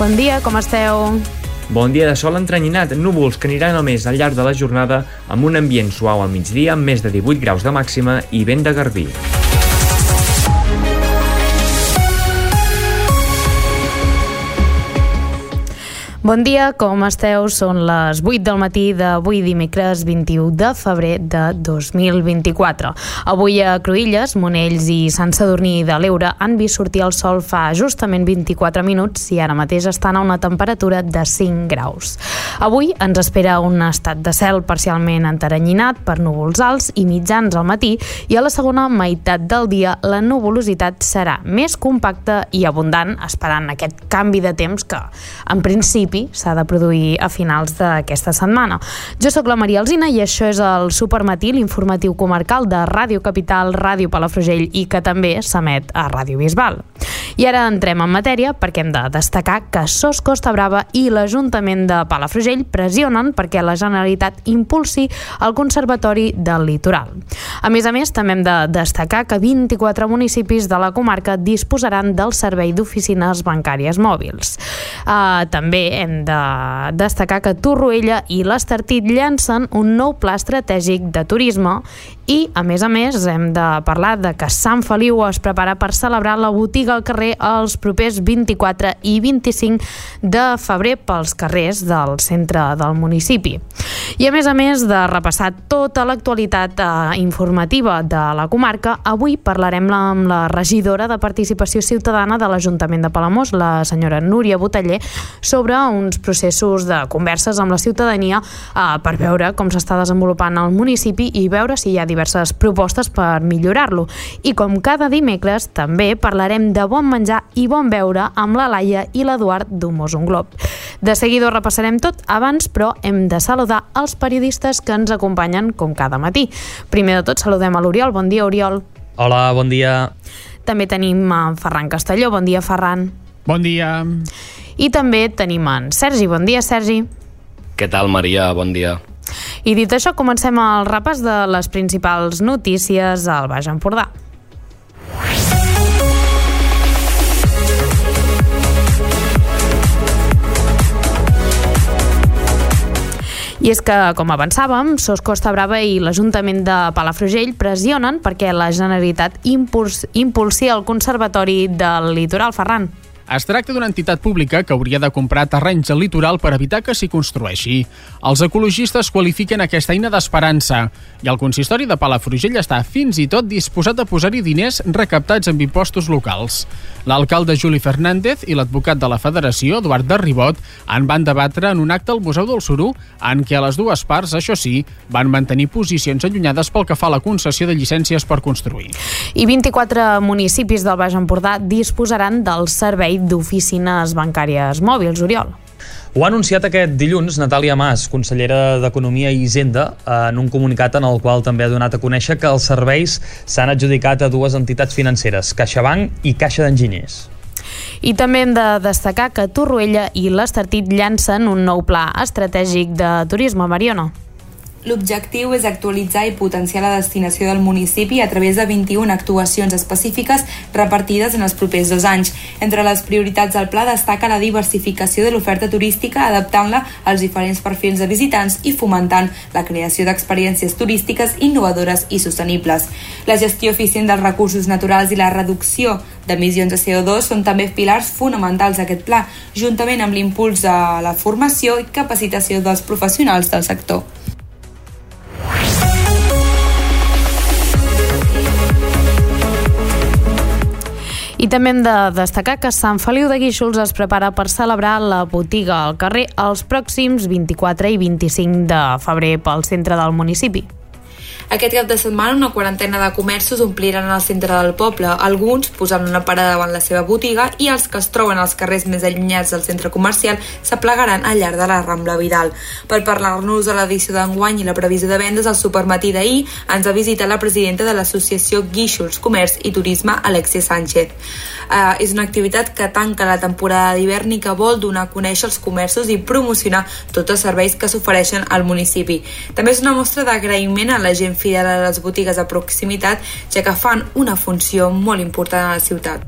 Bon dia, com esteu? Bon dia de sol entrenyinat, núvols que aniran només al llarg de la jornada amb un ambient suau al migdia amb més de 18 graus de màxima i vent de garbí. Bon dia, com esteu? Són les 8 del matí d'avui dimecres 21 de febrer de 2024. Avui a Cruïlles, Monells i Sant Sadurní de l'Eure han vist sortir el sol fa justament 24 minuts i ara mateix estan a una temperatura de 5 graus. Avui ens espera un estat de cel parcialment enteranyinat per núvols alts i mitjans al matí i a la segona meitat del dia la nuvolositat serà més compacta i abundant esperant aquest canvi de temps que, en principi, principi s'ha de produir a finals d'aquesta setmana. Jo sóc la Maria Alzina i això és el Supermatí, l'informatiu comarcal de Ràdio Capital, Ràdio Palafrugell i que també s'emet a Ràdio Bisbal. I ara entrem en matèria perquè hem de destacar que SOS Costa Brava i l'Ajuntament de Palafrugell pressionen perquè la Generalitat impulsi el Conservatori del Litoral. A més a més, també hem de destacar que 24 municipis de la comarca disposaran del servei d'oficines bancàries mòbils. Uh, també hem de destacar que Torroella i l'Estartit llancen un nou pla estratègic de turisme i, a més a més, hem de parlar de que Sant Feliu es prepara per celebrar la botiga al carrer els propers 24 i 25 de febrer pels carrers del centre del municipi. I a més a més de repassar tota l'actualitat eh, informativa de la comarca, avui parlarem amb la regidora de Participació Ciutadana de l'Ajuntament de Palamós, la senyora Núria Boteller, sobre uns processos de converses amb la ciutadania eh, per veure com s'està desenvolupant el municipi i veure si hi ha diverses propostes per millorar-lo. I com cada dimecres, també parlarem de bon menjar i bon beure amb la Laia i l'Eduard d'Humós un Glob. De seguida ho repassarem tot, abans, però, hem de saludar els periodistes que ens acompanyen com cada matí. Primer de tot, saludem a l'Oriol. Bon dia, Oriol. Hola, bon dia. També tenim en Ferran Castelló. Bon dia, Ferran. Bon dia. I també tenim en Sergi. Bon dia, Sergi. Què tal, Maria? Bon dia. I dit això, comencem el repàs de les principals notícies al Baix Empordà. I és que, com avançàvem, Sos Costa Brava i l'Ajuntament de Palafrugell pressionen perquè la Generalitat impuls, impulsi el Conservatori del Litoral Ferran. Es tracta d'una entitat pública que hauria de comprar terrenys al litoral per evitar que s'hi construeixi. Els ecologistes qualifiquen aquesta eina d'esperança i el consistori de Palafrugell està fins i tot disposat a posar-hi diners recaptats amb impostos locals. L'alcalde Juli Fernández i l'advocat de la Federació, Eduard de Ribot, en van debatre en un acte al Museu del Suru en què les dues parts, això sí, van mantenir posicions allunyades pel que fa a la concessió de llicències per construir. I 24 municipis del Baix Empordà disposaran del servei d'oficines bancàries mòbils, Oriol. Ho ha anunciat aquest dilluns Natàlia Mas, consellera d'Economia i Hisenda, en un comunicat en el qual també ha donat a conèixer que els serveis s'han adjudicat a dues entitats financeres, CaixaBank i Caixa d'Enginyers. I també hem de destacar que Torroella i l'Estartit llancen un nou pla estratègic de turisme, Mariona. L'objectiu és actualitzar i potenciar la destinació del municipi a través de 21 actuacions específiques repartides en els propers dos anys. Entre les prioritats del pla destaca la diversificació de l'oferta turística adaptant-la als diferents perfils de visitants i fomentant la creació d'experiències turístiques innovadores i sostenibles. La gestió eficient dels recursos naturals i la reducció d'emissions de CO2 són també pilars fonamentals d'aquest pla, juntament amb l'impuls de la formació i capacitació dels professionals del sector. I també hem de destacar que Sant Feliu de Guíxols es prepara per celebrar la botiga al carrer els pròxims 24 i 25 de febrer pel centre del municipi. Aquest cap de setmana una quarantena de comerços ompliran el centre del poble, alguns posant una parada davant la seva botiga i els que es troben als carrers més allunyats del centre comercial s'aplegaran al llarg de la Rambla Vidal. Per parlar-nos de l'edició d'enguany i la previsió de vendes al supermatí d'ahir ens ha visitat la presidenta de l'associació Guíxols Comerç i Turisme, Alexia Sánchez. Uh, és una activitat que tanca la temporada d'hivern i que vol donar a conèixer els comerços i promocionar tots els serveis que s'ofereixen al municipi. També és una mostra d'agraïment a la gent fidel a les botigues de proximitat, ja que fan una funció molt important a la ciutat.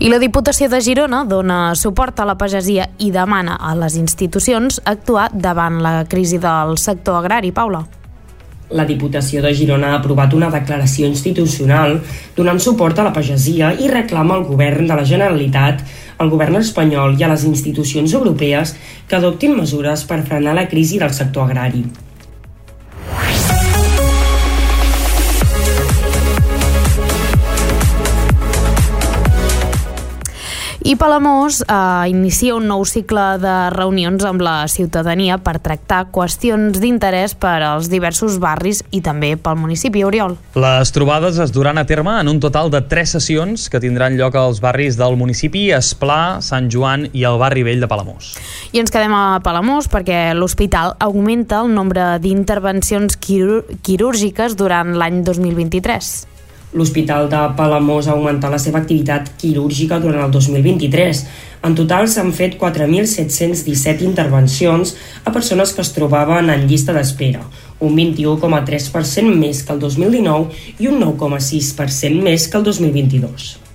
I la Diputació de Girona dona suport a la pagesia i demana a les institucions actuar davant la crisi del sector agrari. Paula. La Diputació de Girona ha aprovat una declaració institucional donant suport a la pagesia i reclama al govern de la Generalitat, al govern espanyol i a les institucions europees que adoptin mesures per frenar la crisi del sector agrari. I Palamós eh, inicia un nou cicle de reunions amb la ciutadania per tractar qüestions d'interès per als diversos barris i també pel municipi Oriol. Les trobades es duran a terme en un total de tres sessions que tindran lloc als barris del municipi Esplà, Sant Joan i el barri vell de Palamós. I ens quedem a Palamós perquè l'hospital augmenta el nombre d'intervencions quirúrgiques durant l'any 2023. L'Hospital de Palamós ha augmentat la seva activitat quirúrgica durant el 2023. En total s'han fet 4.717 intervencions a persones que es trobaven en llista d'espera, un 21,3% més que el 2019 i un 9,6% més que el 2022.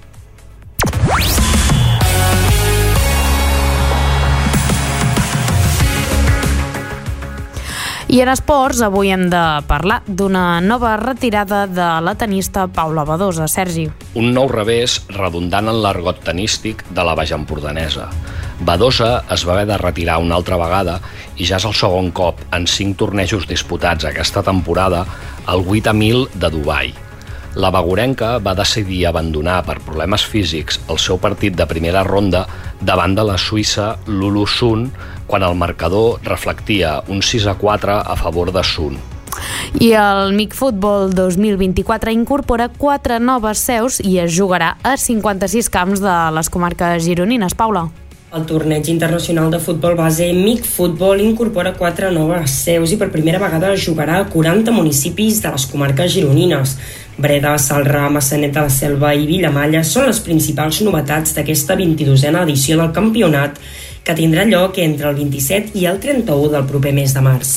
I en esports, avui hem de parlar d'una nova retirada de la tenista Paula Badosa. Sergi. Un nou revés redundant en l'argot tenístic de la Baix Empordanesa. Badosa es va haver de retirar una altra vegada i ja és el segon cop en cinc tornejos disputats aquesta temporada al 8 a 1000 de Dubai. La Bagorenca va decidir abandonar per problemes físics el seu partit de primera ronda davant de la suïssa Lulu Sun quan el marcador reflectia un 6 a 4 a favor de Sun. I el MIC Futbol 2024 incorpora quatre noves seus i es jugarà a 56 camps de les comarques gironines. Paula. El torneig internacional de futbol base MIC Futbol incorpora quatre noves seus i per primera vegada jugarà a 40 municipis de les comarques gironines. Breda, Salrà, Massanet de la Selva i Vilamalla són les principals novetats d'aquesta 22a edició del campionat que tindrà lloc entre el 27 i el 31 del proper mes de març.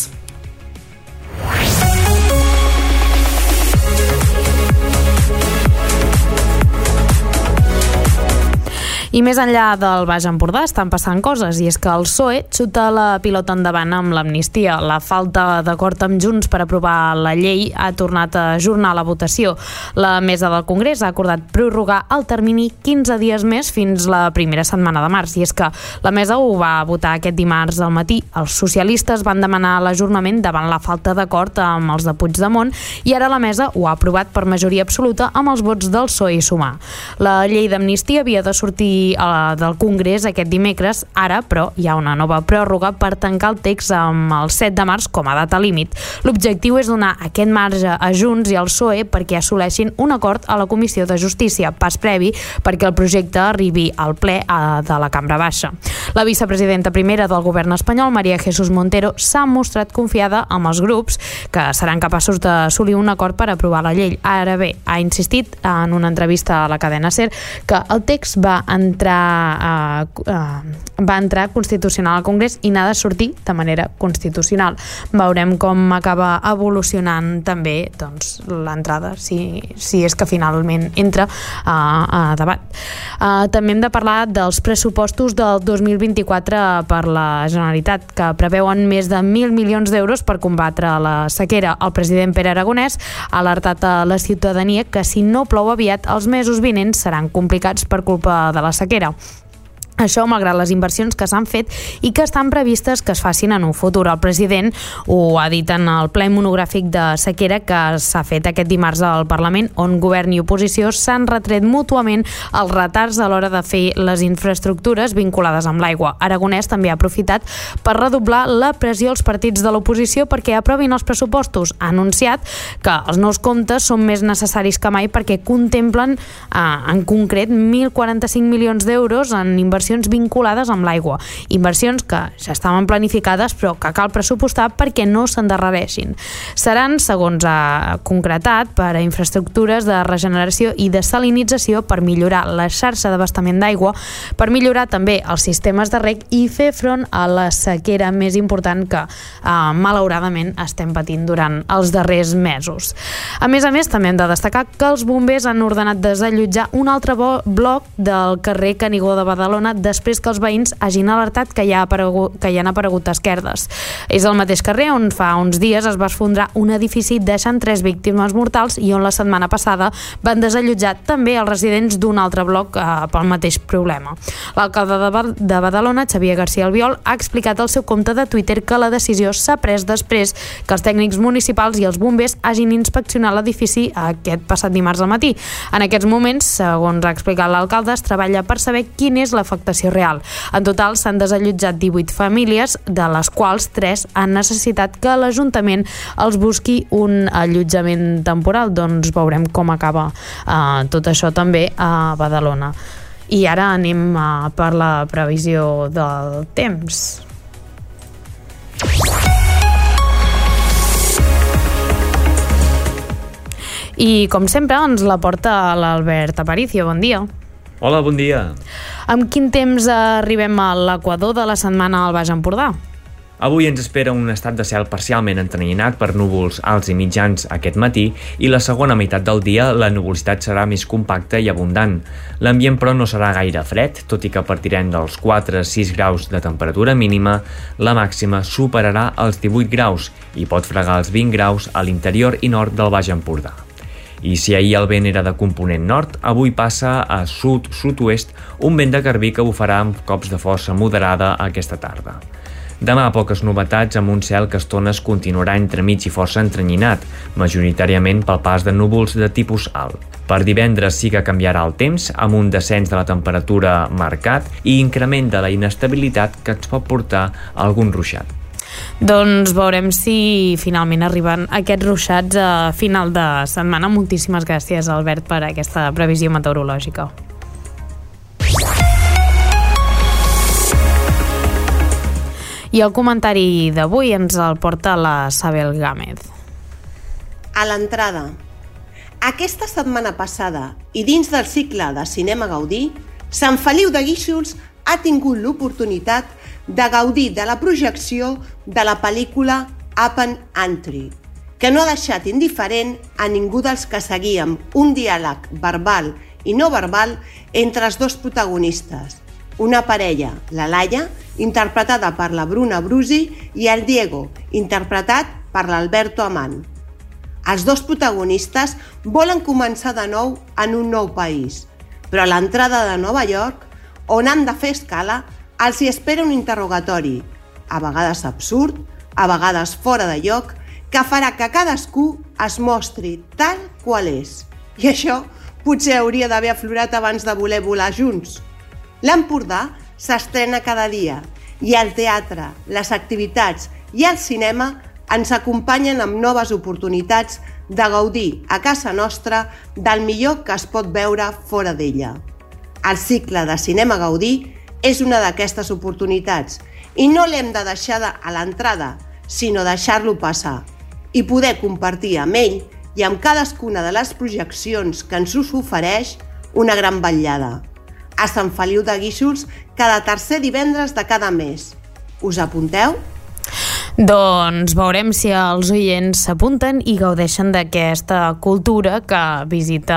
I més enllà del Baix Empordà estan passant coses i és que el PSOE xuta la pilota endavant amb l'amnistia. La falta d'acord amb Junts per aprovar la llei ha tornat a ajornar la votació. La mesa del Congrés ha acordat prorrogar el termini 15 dies més fins la primera setmana de març i és que la mesa ho va votar aquest dimarts al matí. Els socialistes van demanar l'ajornament davant la falta d'acord amb els de Puigdemont i ara la mesa ho ha aprovat per majoria absoluta amb els vots del PSOE i Sumar. La llei d'amnistia havia de sortir eh, del Congrés aquest dimecres, ara, però, hi ha una nova pròrroga per tancar el text amb el 7 de març com a data límit. L'objectiu és donar aquest marge a Junts i al PSOE perquè assoleixin un acord a la Comissió de Justícia, pas previ perquè el projecte arribi al ple de la Cambra Baixa. La vicepresidenta primera del govern espanyol, Maria Jesús Montero, s'ha mostrat confiada amb els grups que seran capaços d'assolir un acord per aprovar la llei. Ara bé, ha insistit en una entrevista a la cadena SER que el text va entrar entrar, uh, uh, va entrar constitucional al Congrés i n'ha de sortir de manera constitucional. Veurem com acaba evolucionant també doncs, l'entrada, si, si és que finalment entra uh, a debat. Uh, també hem de parlar dels pressupostos del 2024 per la Generalitat, que preveuen més de 1.000 milions d'euros per combatre la sequera. El president Pere Aragonès ha alertat a la ciutadania que si no plou aviat, els mesos vinents seran complicats per culpa de la sequera. Això malgrat les inversions que s'han fet i que estan previstes que es facin en un futur. El president ho ha dit en el ple monogràfic de sequera que s'ha fet aquest dimarts al Parlament, on govern i oposició s'han retret mútuament els retards a l'hora de fer les infraestructures vinculades amb l'aigua. Aragonès també ha aprofitat per redoblar la pressió als partits de l'oposició perquè aprovin els pressupostos. Ha anunciat que els nous comptes són més necessaris que mai perquè contemplen eh, en concret 1.045 milions d'euros en inversions inversions vinculades amb l'aigua. Inversions que ja estaven planificades però que cal pressupostar perquè no s'endarrereixin. Seran, segons ha concretat, per a infraestructures de regeneració i de salinització per millorar la xarxa d'abastament d'aigua, per millorar també els sistemes de rec i fer front a la sequera més important que, eh, malauradament, estem patint durant els darrers mesos. A més a més, també hem de destacar que els bombers han ordenat desallotjar un altre bloc del carrer Canigó de Badalona després que els veïns hagin alertat que hi, ha aparegut, que hi han aparegut esquerdes. És el mateix carrer on fa uns dies es va esfondrar un edifici deixant tres víctimes mortals i on la setmana passada van desallotjar també els residents d'un altre bloc eh, pel mateix problema. L'alcalde de, de Badalona, Xavier García Albiol, ha explicat al seu compte de Twitter que la decisió s'ha pres després que els tècnics municipals i els bombers hagin inspeccionat l'edifici aquest passat dimarts al matí. En aquests moments, segons ha explicat l'alcalde, es treballa per saber quina és l'afectació real. En total s'han desallotjat 18 famílies, de les quals 3 han necessitat que l'Ajuntament els busqui un allotjament temporal. Doncs veurem com acaba eh, tot això també a Badalona. I ara anem uh, per la previsió del temps. I, com sempre, ens la porta l'Albert Aparicio. Bon dia. Hola, bon dia. Amb quin temps arribem a l'equador de la setmana al Baix Empordà? Avui ens espera un estat de cel parcialment entrenyinat per núvols alts i mitjans aquest matí i la segona meitat del dia la nuvolositat serà més compacta i abundant. L'ambient però no serà gaire fred, tot i que partirem dels 4-6 graus de temperatura mínima, la màxima superarà els 18 graus i pot fregar els 20 graus a l'interior i nord del Baix Empordà. I si ahir el vent era de component nord, avui passa a sud-sud-oest un vent de garbí que bufarà amb cops de força moderada aquesta tarda. Demà poques novetats amb un cel que estones continuarà entremig i força entrenyinat, majoritàriament pel pas de núvols de tipus alt. Per divendres sí que canviarà el temps, amb un descens de la temperatura marcat i increment de la inestabilitat que ens pot portar algun ruixat. Doncs veurem si finalment arriben aquests ruixats a final de setmana. Moltíssimes gràcies, Albert, per aquesta previsió meteorològica. I el comentari d'avui ens el porta la Sabel Gámez. A l'entrada. Aquesta setmana passada i dins del cicle de Cinema Gaudí, Sant Feliu de Guíxols ha tingut l'oportunitat de gaudir de la projecció de la pel·lícula Up Entry, que no ha deixat indiferent a ningú dels que seguíem un diàleg verbal i no verbal entre els dos protagonistes, una parella, la Laia, interpretada per la Bruna Brusi, i el Diego, interpretat per l'Alberto Amant. Els dos protagonistes volen començar de nou en un nou país, però a l'entrada de Nova York, on han de fer escala, els hi espera un interrogatori, a vegades absurd, a vegades fora de lloc, que farà que cadascú es mostri tal qual és. I això potser hauria d'haver aflorat abans de voler volar junts. L'Empordà s'estrena cada dia i el teatre, les activitats i el cinema ens acompanyen amb noves oportunitats de gaudir a casa nostra del millor que es pot veure fora d'ella. El cicle de Cinema Gaudí és una d'aquestes oportunitats i no l'hem de deixar de, a l'entrada, sinó deixar-lo passar i poder compartir amb ell i amb cadascuna de les projeccions que ens us ofereix una gran vetllada. A Sant Feliu de Guíxols cada tercer divendres de cada mes. Us apunteu? Doncs veurem si els oients s'apunten i gaudeixen d'aquesta cultura que visita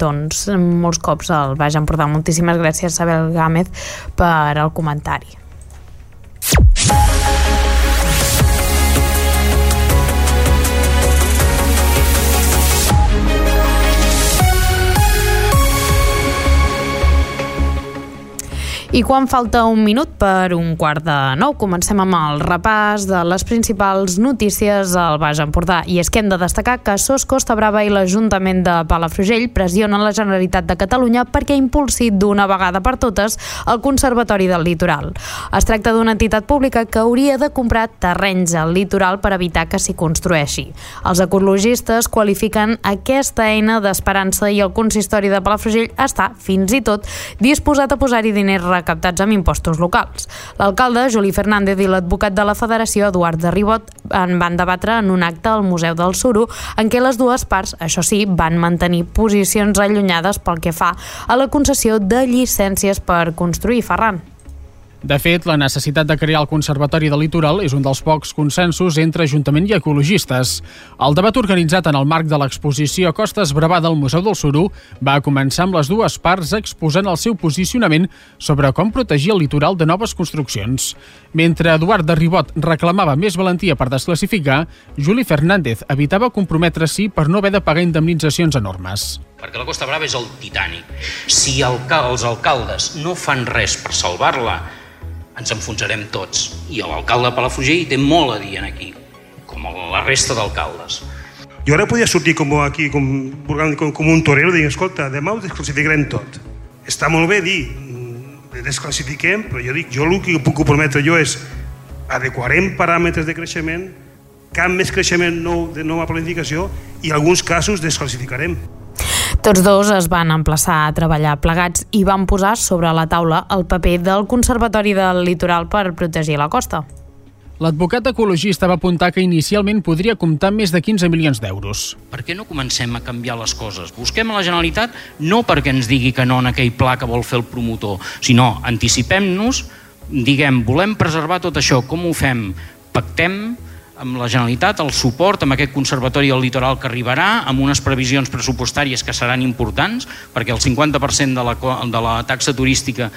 doncs, molts cops el Baix Empordà. Moltíssimes gràcies, Sabel Gámez, per el comentari. I quan falta un minut per un quart de nou, comencem amb el repàs de les principals notícies al Baix Empordà. I és que hem de destacar que SOS Costa Brava i l'Ajuntament de Palafrugell pressionen la Generalitat de Catalunya perquè impulsi d'una vegada per totes el Conservatori del Litoral. Es tracta d'una entitat pública que hauria de comprar terrenys al litoral per evitar que s'hi construeixi. Els ecologistes qualifiquen aquesta eina d'esperança i el consistori de Palafrugell està, fins i tot, disposat a posar-hi diners recaptats amb impostos locals. L'alcalde, Juli Fernández, i l'advocat de la Federació, Eduard de Ribot, en van debatre en un acte al Museu del Suro en què les dues parts, això sí, van mantenir posicions allunyades pel que fa a la concessió de llicències per construir Ferran. De fet, la necessitat de crear el Conservatori del Litoral és un dels pocs consensos entre Ajuntament i ecologistes. El debat organitzat en el marc de l'exposició Costes Bravada al Museu del Suru va començar amb les dues parts exposant el seu posicionament sobre com protegir el litoral de noves construccions. Mentre Eduard de Ribot reclamava més valentia per desclassificar, Juli Fernández evitava comprometre-s'hi per no haver de pagar indemnitzacions enormes perquè la Costa Brava és el Titanic. Si el, els alcaldes no fan res per salvar-la, ens enfonsarem tots. I l'alcalde de Palafrugell té molt a dir aquí, com la resta d'alcaldes. Jo ara podia sortir com aquí, com, com, com un torero, dir, escolta, demà ho desclassificarem tot. Està molt bé dir, mm, desclassifiquem, però jo dic, jo el que puc prometre jo és adequarem paràmetres de creixement, cap més creixement nou de nova planificació i en alguns casos desclassificarem. Tots dos es van emplaçar a treballar plegats i van posar sobre la taula el paper del Conservatori del Litoral per protegir la costa. L'advocat ecologista va apuntar que inicialment podria comptar més de 15 milions d'euros. Per què no comencem a canviar les coses? Busquem a la Generalitat no perquè ens digui que no en aquell pla que vol fer el promotor, sinó anticipem-nos, diguem, volem preservar tot això, com ho fem? Pactem, amb la Generalitat el suport amb aquest conservatori del litoral que arribarà, amb unes previsions pressupostàries que seran importants, perquè el 50% de la, de la taxa turística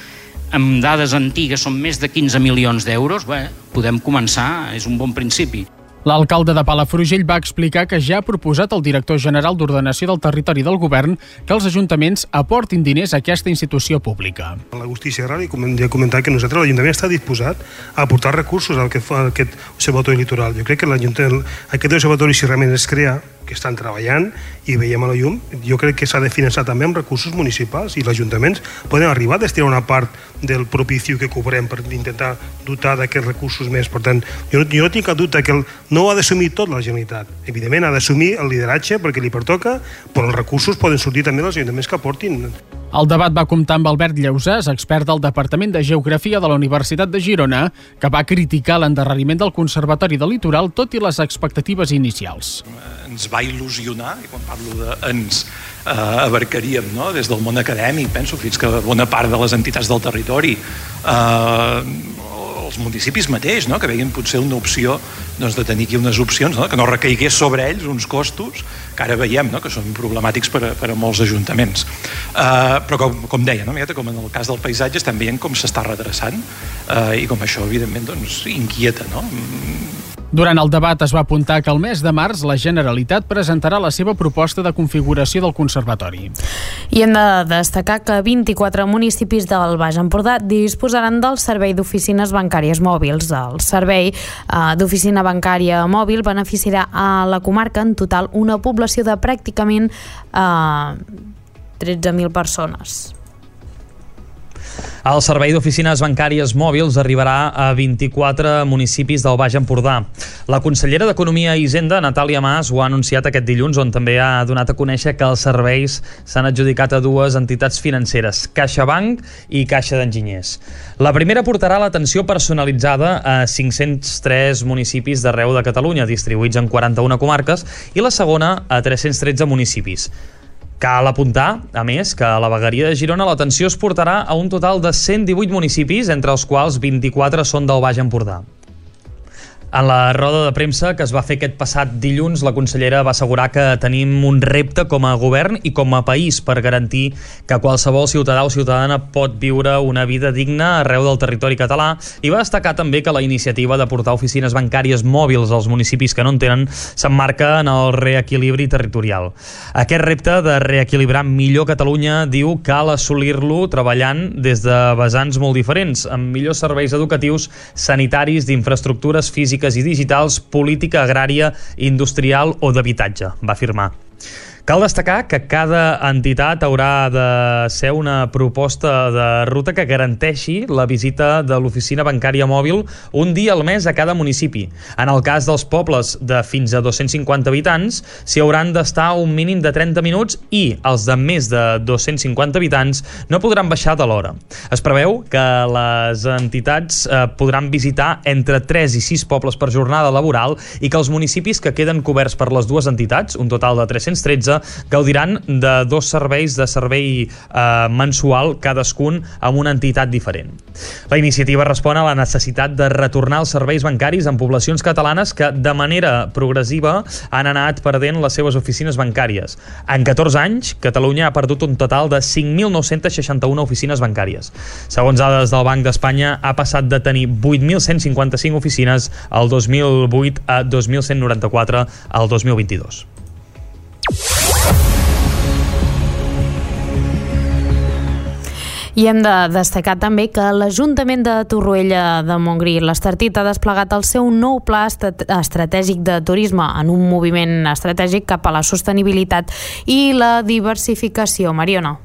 amb dades antigues són més de 15 milions d'euros, podem començar, és un bon principi. L'alcalde de Palafrugell va explicar que ja ha proposat al director general d'Ordenació del Territori del Govern que els ajuntaments aportin diners a aquesta institució pública. L'Agustí Serra li ja comentat que nosaltres l'Ajuntament està disposat a aportar recursos al que fa aquest observatori litoral. Jo crec que aquest observatori, si realment es crea, que estan treballant i veiem a la llum, jo crec que s'ha de finançar també amb recursos municipals i els ajuntaments poden arribar a destinar una part del propicio que cobrem per intentar dotar d'aquests recursos més. Per tant, jo, jo no tinc cap dubte que el, no ho ha d'assumir tot la Generalitat. Evidentment ha d'assumir el lideratge perquè li pertoca, però els recursos poden sortir també dels ajuntaments que aportin. El debat va comptar amb Albert Lleusàs, expert del Departament de Geografia de la Universitat de Girona, que va criticar l'endarreriment del Conservatori del Litoral tot i les expectatives inicials. Ens va il·lusionar, i quan parlo de ens, eh, abarcaríem no? des del món acadèmic, penso, fins que bona part de les entitats del territori eh, els municipis mateix, no? que veien potser una opció doncs, de tenir aquí unes opcions, no? que no recaigués sobre ells uns costos que ara veiem no? que són problemàtics per a, per a molts ajuntaments. Uh, però com, com deia, no? com en el cas del paisatge estem veient com s'està redreçant uh, i com això evidentment doncs, inquieta. No? Durant el debat es va apuntar que el mes de març la Generalitat presentarà la seva proposta de configuració del Conservatori. I hem de destacar que 24 municipis del Baix Empordà disposaran del servei d'oficines bancàries mòbils. El servei eh, d'oficina bancària mòbil beneficiarà a la comarca en total una població de pràcticament eh, 13.000 persones. El servei d'oficines bancàries mòbils arribarà a 24 municipis del Baix Empordà. La consellera d'Economia i Hisenda, Natàlia Mas, ho ha anunciat aquest dilluns, on també ha donat a conèixer que els serveis s'han adjudicat a dues entitats financeres, CaixaBank i Caixa d'Enginyers. La primera portarà l'atenció personalitzada a 503 municipis d'arreu de Catalunya, distribuïts en 41 comarques, i la segona a 313 municipis. Cal apuntar, a més, que a la vegueria de Girona l'atenció es portarà a un total de 118 municipis, entre els quals 24 són del Baix Empordà. En la roda de premsa que es va fer aquest passat dilluns, la consellera va assegurar que tenim un repte com a govern i com a país per garantir que qualsevol ciutadà o ciutadana pot viure una vida digna arreu del territori català i va destacar també que la iniciativa de portar oficines bancàries mòbils als municipis que no en tenen s'emmarca en el reequilibri territorial. Aquest repte de reequilibrar millor Catalunya, diu, cal assolir-lo treballant des de vessants molt diferents, amb millors serveis educatius, sanitaris, d'infraestructures físiques i digitals, política agrària, industrial o d'habitatge, va afirmar. Cal destacar que cada entitat haurà de ser una proposta de ruta que garanteixi la visita de l'oficina bancària mòbil un dia al mes a cada municipi. En el cas dels pobles de fins a 250 habitants, s'hi hauran d'estar un mínim de 30 minuts i els de més de 250 habitants no podran baixar de l'hora. Es preveu que les entitats eh, podran visitar entre 3 i 6 pobles per jornada laboral i que els municipis que queden coberts per les dues entitats, un total de 313, gaudiran de dos serveis de servei eh, mensual cadascun amb una entitat diferent. La iniciativa respon a la necessitat de retornar els serveis bancaris en poblacions catalanes que de manera progressiva han anat perdent les seves oficines bancàries. En 14 anys, Catalunya ha perdut un total de 5.961 oficines bancàries. Segons dades del Banc d'Espanya, ha passat de tenir 8.155 oficines al 2008 a 2.194 al 2022. I hem de destacar també que l'Ajuntament de Torroella de Montgrí, l'Estartit, ha desplegat el seu nou pla estratègic de turisme en un moviment estratègic cap a la sostenibilitat i la diversificació. Mariona.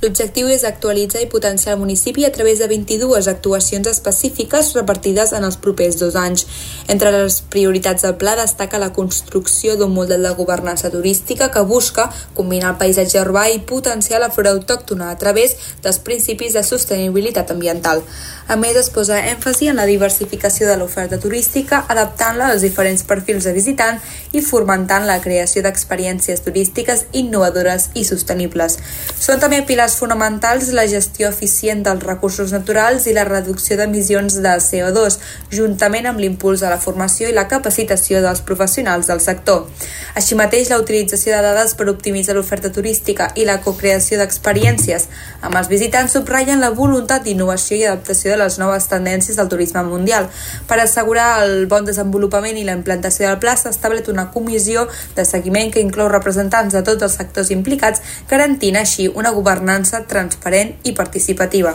L'objectiu és actualitzar i potenciar el municipi a través de 22 actuacions específiques repartides en els propers dos anys. Entre les prioritats del pla destaca la construcció d'un model de governança turística que busca combinar el paisatge urbà i potenciar la flora autòctona a través dels principis de sostenibilitat ambiental. A més, es posa èmfasi en la diversificació de l'oferta turística, adaptant-la als diferents perfils de visitant i fomentant la creació d'experiències turístiques innovadores i sostenibles. Són també pilars pilars fonamentals la gestió eficient dels recursos naturals i la reducció d'emissions de CO2, juntament amb l'impuls de la formació i la capacitació dels professionals del sector. Així mateix, la utilització de dades per optimitzar l'oferta turística i la cocreació d'experiències amb els visitants subratllen la voluntat d'innovació i adaptació de les noves tendències del turisme mundial. Per assegurar el bon desenvolupament i la implantació del pla s'ha establert una comissió de seguiment que inclou representants de tots els sectors implicats, garantint així una governança governança transparent i participativa.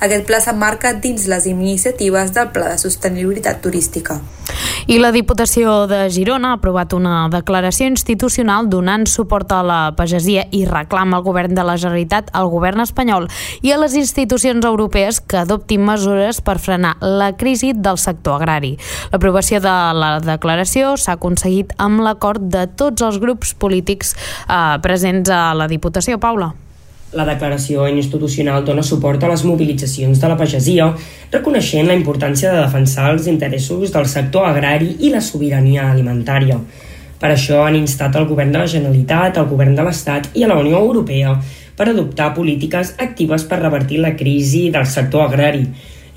Aquest pla s'emmarca dins les iniciatives del Pla de Sostenibilitat Turística. I la Diputació de Girona ha aprovat una declaració institucional donant suport a la pagesia i reclama al govern de la Generalitat, al govern espanyol i a les institucions europees que adoptin mesures per frenar la crisi del sector agrari. L'aprovació de la declaració s'ha aconseguit amb l'acord de tots els grups polítics eh, presents a la Diputació. Paula. La declaració institucional dona suport a les mobilitzacions de la pagesia, reconeixent la importància de defensar els interessos del sector agrari i la sobirania alimentària. Per això han instat el govern de la Generalitat, el govern de l'Estat i a la Unió Europea per adoptar polítiques actives per revertir la crisi del sector agrari.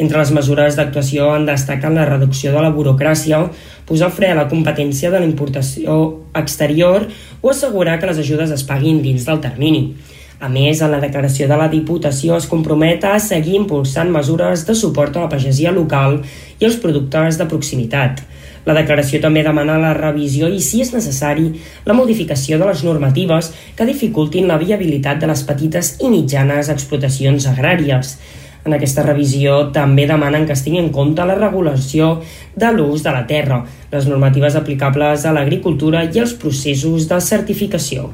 Entre les mesures d'actuació en destaquen la reducció de la burocràcia, posar fre a la competència de la importació exterior o assegurar que les ajudes es paguin dins del termini. A més, en la declaració de la Diputació es compromet a seguir impulsant mesures de suport a la pagesia local i els productors de proximitat. La declaració també demana la revisió i, si és necessari, la modificació de les normatives que dificultin la viabilitat de les petites i mitjanes explotacions agràries. En aquesta revisió també demanen que es tingui en compte la regulació de l'ús de la terra, les normatives aplicables a l'agricultura i els processos de certificació.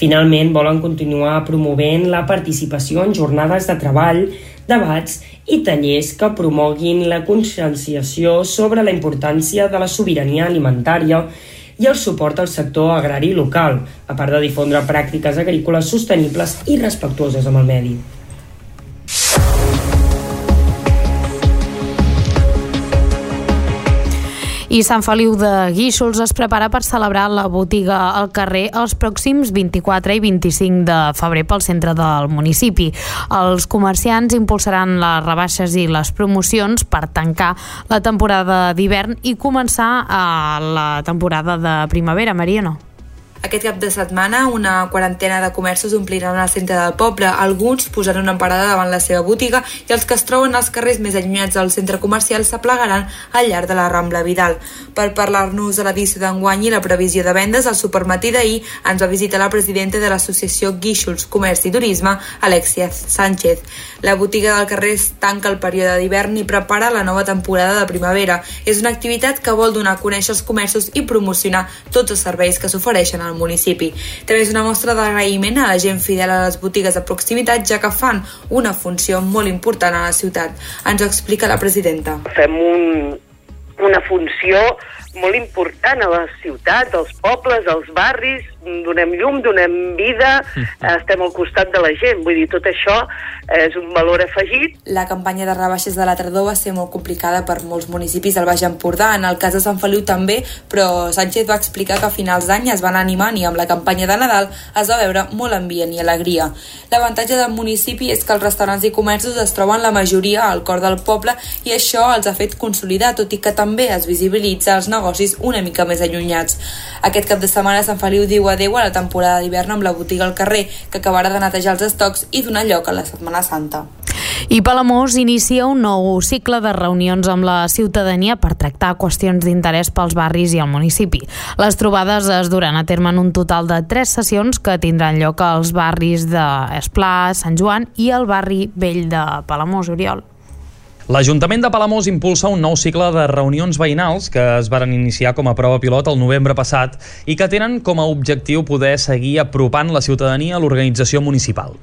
Finalment, volen continuar promovent la participació en jornades de treball, debats i tallers que promoguin la conscienciació sobre la importància de la sobirania alimentària i el suport al sector agrari local, a part de difondre pràctiques agrícoles sostenibles i respectuoses amb el medi. I Sant Feliu de Guíxols es prepara per celebrar la botiga al carrer els pròxims 24 i 25 de febrer pel centre del municipi. Els comerciants impulsaran les rebaixes i les promocions per tancar la temporada d'hivern i començar a la temporada de primavera, Mariano. Aquest cap de setmana, una quarantena de comerços ompliran el centre del poble. Alguns posaran una parada davant la seva botiga i els que es troben als carrers més allunyats del centre comercial s'aplegaran al llarg de la Rambla Vidal. Per parlar-nos de l'edició d'enguany i la previsió de vendes, al supermatí d'ahir ens va visitar la presidenta de l'associació Guíxols Comerç i Turisme, Alexia Sánchez. La botiga del carrer tanca el període d'hivern i prepara la nova temporada de primavera. És una activitat que vol donar a conèixer els comerços i promocionar tots els serveis que s'ofereixen al municipi. També és una mostra d'agraïment a la gent fidel a les botigues de proximitat, ja que fan una funció molt important a la ciutat. Ens ho explica la presidenta. Fem un, una funció molt important a la ciutat, als pobles, als barris, donem llum, donem vida, estem al costat de la gent. Vull dir, tot això és un valor afegit. La campanya de rebaixes de la tardor va ser molt complicada per molts municipis del Baix Empordà, en el cas de Sant Feliu també, però Sánchez va explicar que a finals d'any es van animant i amb la campanya de Nadal es va veure molt ambient i alegria. L'avantatge del municipi és que els restaurants i comerços es troben la majoria al cor del poble i això els ha fet consolidar, tot i que també es visibilitza els negocis una mica més allunyats. Aquest cap de setmana Sant Feliu diu adeu a la temporada d'hivern amb la botiga al carrer, que acabarà de netejar els estocs i donar lloc a la Setmana Santa. I Palamós inicia un nou cicle de reunions amb la ciutadania per tractar qüestions d'interès pels barris i el municipi. Les trobades es duran a terme en un total de tres sessions que tindran lloc als barris d'Esplà, Sant Joan i el barri vell de Palamós, Oriol. L'Ajuntament de Palamós impulsa un nou cicle de reunions veïnals que es varen iniciar com a prova pilot el novembre passat i que tenen com a objectiu poder seguir apropant la ciutadania a l'organització municipal.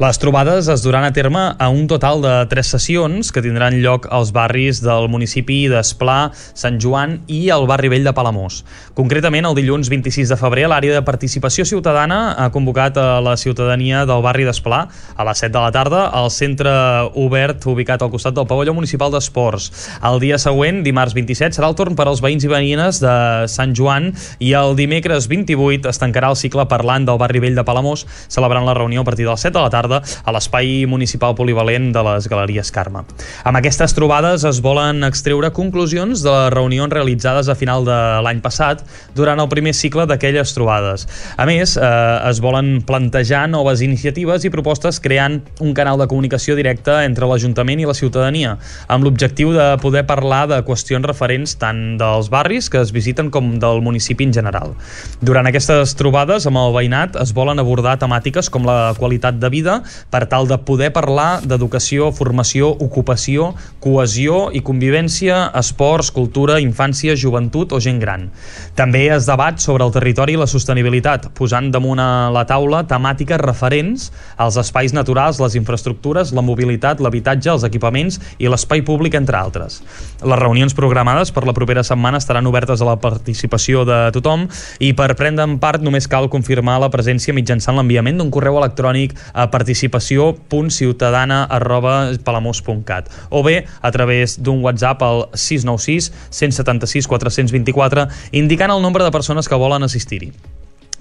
Les trobades es duran a terme a un total de tres sessions que tindran lloc als barris del municipi d'Esplà, Sant Joan i el barri vell de Palamós. Concretament, el dilluns 26 de febrer, l'àrea de participació ciutadana ha convocat a la ciutadania del barri d'Esplà a les 7 de la tarda al centre obert ubicat al costat del pavelló municipal d'esports. El dia següent, dimarts 27, serà el torn per als veïns i veïnes de Sant Joan i el dimecres 28 es tancarà el cicle parlant del barri vell de Palamós, celebrant la reunió a partir del 7 de la tarda a l'espai municipal polivalent de les Galeries Carme. Amb aquestes trobades es volen extreure conclusions de les reunions realitzades a final de l'any passat durant el primer cicle d'aquelles trobades. A més, eh, es volen plantejar noves iniciatives i propostes creant un canal de comunicació directa entre l'Ajuntament i la ciutadania, amb l'objectiu de poder parlar de qüestions referents tant dels barris que es visiten com del municipi en general. Durant aquestes trobades amb el veïnat es volen abordar temàtiques com la qualitat de vida per tal de poder parlar d'educació, formació, ocupació, cohesió i convivència, esports, cultura, infància, joventut o gent gran. També es debat sobre el territori i la sostenibilitat, posant damunt a la taula temàtiques referents als espais naturals, les infraestructures, la mobilitat, l'habitatge, els equipaments i l'espai públic, entre altres. Les reunions programades per la propera setmana estaran obertes a la participació de tothom i per prendre'n part només cal confirmar la presència mitjançant l'enviament d'un correu electrònic participació.ciutadana arroba palamós.cat o bé a través d'un WhatsApp al 696 176 424 indicant el nombre de persones que volen assistir-hi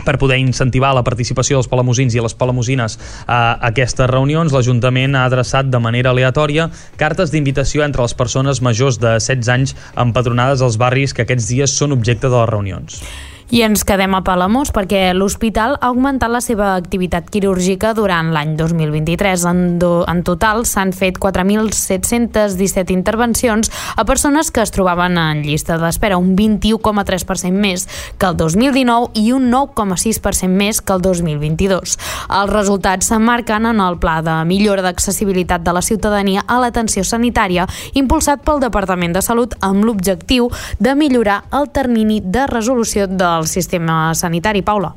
per poder incentivar la participació dels palamosins i les palamosines a aquestes reunions, l'Ajuntament ha adreçat de manera aleatòria cartes d'invitació entre les persones majors de 16 anys empadronades als barris que aquests dies són objecte de les reunions. I ens quedem a Palamós perquè l'hospital ha augmentat la seva activitat quirúrgica durant l'any 2023. En, do, en total s'han fet 4.717 intervencions a persones que es trobaven en llista d'espera, un 21,3% més que el 2019 i un 9,6% més que el 2022. Els resultats s'emmarquen en el pla de millora d'accessibilitat de la ciutadania a l'atenció sanitària impulsat pel Departament de Salut amb l'objectiu de millorar el termini de resolució del sistema sanitari. Paula.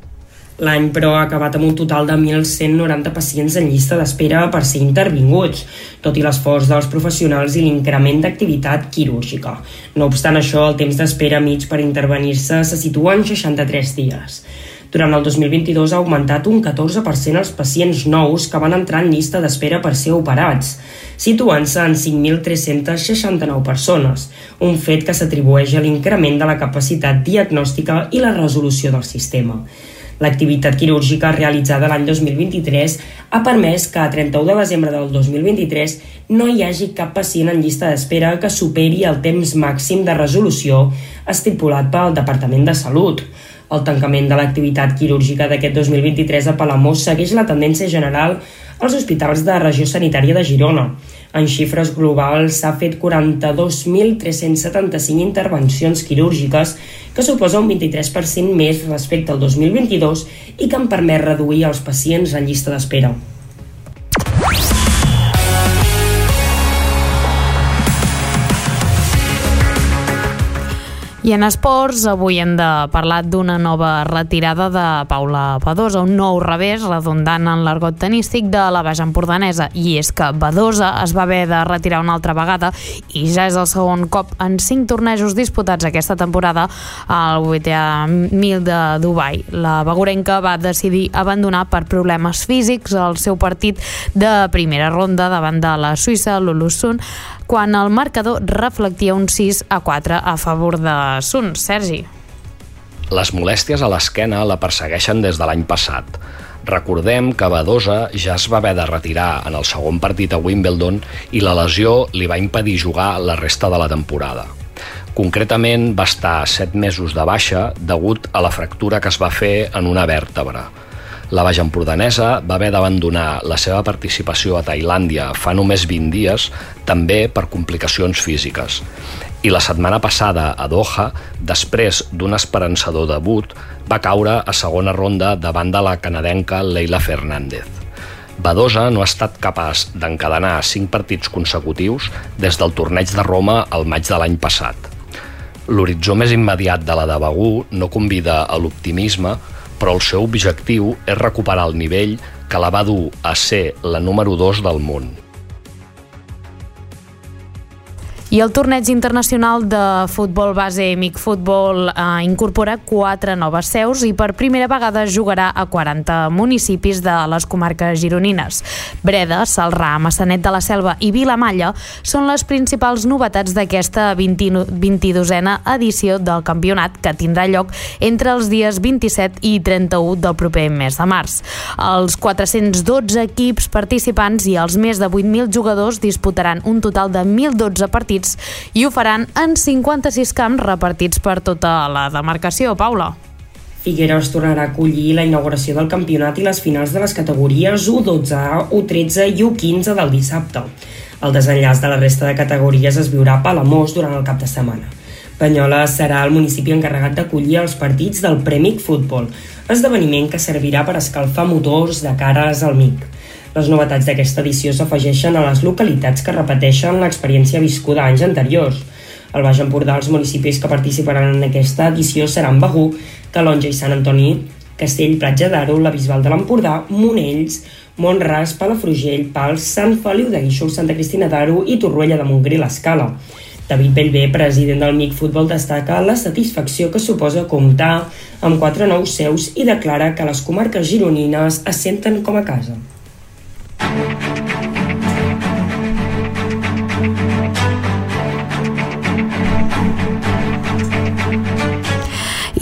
L'any, però, ha acabat amb un total de 1.190 pacients en llista d'espera per ser intervinguts, tot i l'esforç dels professionals i l'increment d'activitat quirúrgica. No obstant això, el temps d'espera mig per intervenir-se se situa en 63 dies. Durant el 2022 ha augmentat un 14% els pacients nous que van entrar en llista d'espera per ser operats, situant-se en 5.369 persones, un fet que s'atribueix a l'increment de la capacitat diagnòstica i la resolució del sistema. L'activitat quirúrgica realitzada l'any 2023 ha permès que a 31 de desembre del 2023 no hi hagi cap pacient en llista d'espera que superi el temps màxim de resolució estipulat pel Departament de Salut. El tancament de l'activitat quirúrgica d'aquest 2023 a Palamós segueix la tendència general als hospitals de regió sanitària de Girona. En xifres globals s'ha fet 42.375 intervencions quirúrgiques, que suposa un 23% més respecte al 2022 i que han permès reduir els pacients en llista d'espera. I en esports, avui hem de parlar d'una nova retirada de Paula Badosa, un nou revés redundant en l'argot tenístic de la Baix Empordanesa. I és que Badosa es va haver de retirar una altra vegada i ja és el segon cop en cinc tornejos disputats aquesta temporada al WTA 1000 de Dubai. La Begurenca va decidir abandonar per problemes físics el seu partit de primera ronda davant de la Suïssa, l'Ulusun, quan el marcador reflectia un 6 a 4 a favor de Sun. Sergi. Les molèsties a l'esquena la persegueixen des de l'any passat. Recordem que Badosa ja es va haver de retirar en el segon partit a Wimbledon i la lesió li va impedir jugar la resta de la temporada. Concretament va estar 7 mesos de baixa degut a la fractura que es va fer en una vèrtebra. La Baix Empordanesa va haver d'abandonar la seva participació a Tailàndia fa només 20 dies, també per complicacions físiques. I la setmana passada, a Doha, després d'un esperançador debut, va caure a segona ronda davant de la canadenca Leila Fernández. Badosa no ha estat capaç d'encadenar cinc partits consecutius des del torneig de Roma al maig de l'any passat. L'horitzó més immediat de la de Begú no convida a l'optimisme però el seu objectiu és recuperar el nivell que la va dur a ser la número 2 del món. I el torneig internacional de futbol base MIC Futbol eh, incorpora quatre noves seus i per primera vegada jugarà a 40 municipis de les comarques gironines. Breda, Salrà, Massanet de la Selva i Vilamalla són les principals novetats d'aquesta 22a edició del campionat que tindrà lloc entre els dies 27 i 31 del proper mes de març. Els 412 equips participants i els més de 8.000 jugadors disputaran un total de 1.012 partits partits i ho faran en 56 camps repartits per tota la demarcació. Paula. Figueres tornarà a acollir la inauguració del campionat i les finals de les categories U12, U13 i U15 del dissabte. El desenllaç de la resta de categories es viurà a Palamós durant el cap de setmana. Banyoles serà el municipi encarregat d'acollir els partits del Premic Futbol, esdeveniment que servirà per escalfar motors de cares al MIC. Les novetats d'aquesta edició s'afegeixen a les localitats que repeteixen l'experiència viscuda anys anteriors. Al Baix Empordà, els municipis que participaran en aquesta edició seran Begú, Calonja i Sant Antoni, Castell, Platja d'Aro, la Bisbal de l'Empordà, Monells, Montràs, Palafrugell, Pals, Sant Feliu de Guíxols, Santa Cristina d'Aro i Torroella de Montgrí l'Escala. David Bellbé, president del MIC Futbol, destaca la satisfacció que suposa comptar amb quatre nous seus i declara que les comarques gironines es senten com a casa. Música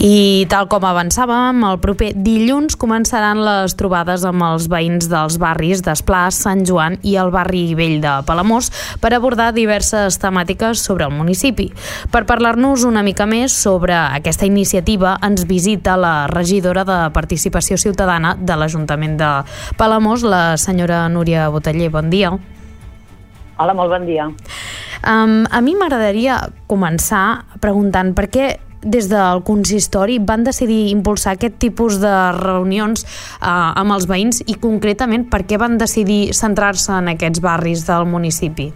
I tal com avançàvem, el proper dilluns començaran les trobades amb els veïns dels barris d'Esplà, Sant Joan i el barri vell de Palamós per abordar diverses temàtiques sobre el municipi. Per parlar-nos una mica més sobre aquesta iniciativa ens visita la regidora de Participació Ciutadana de l'Ajuntament de Palamós, la senyora Núria Boteller. Bon dia. Hola, molt bon dia. Um, a mi m'agradaria començar preguntant per què des del consistori van decidir impulsar aquest tipus de reunions eh, amb els veïns i concretament per què van decidir centrar-se en aquests barris del municipi?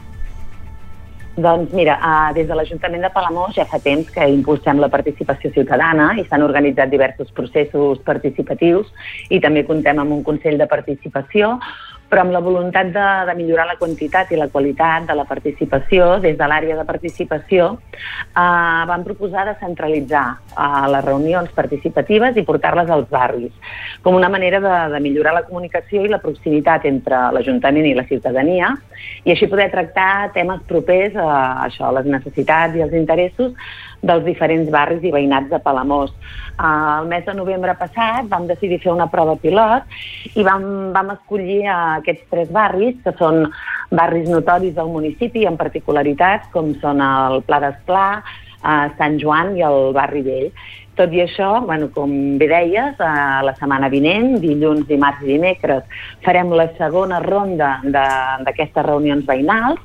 Doncs mira, eh, des de l'Ajuntament de Palamós ja fa temps que impulsem la participació ciutadana i s'han organitzat diversos processos participatius i també contem amb un Consell de Participació però amb la voluntat de, de millorar la quantitat i la qualitat de la participació, des de l'àrea de participació, eh, vam proposar de centralitzar eh, les reunions participatives i portar-les als barris, com una manera de, de millorar la comunicació i la proximitat entre l'Ajuntament i la ciutadania, i així poder tractar temes propers a això, a les necessitats i els interessos dels diferents barris i veïnats de Palamós. Uh, el mes de novembre passat vam decidir fer una prova pilot i vam, vam escollir uh, aquests tres barris, que són barris notoris del municipi, en particularitats, com són el Pla d'Esclar, uh, Sant Joan i el Barri Vell. Tot i això, bueno, com bé deies, uh, la setmana vinent, dilluns, dimarts i dimecres, farem la segona ronda d'aquestes reunions veïnals,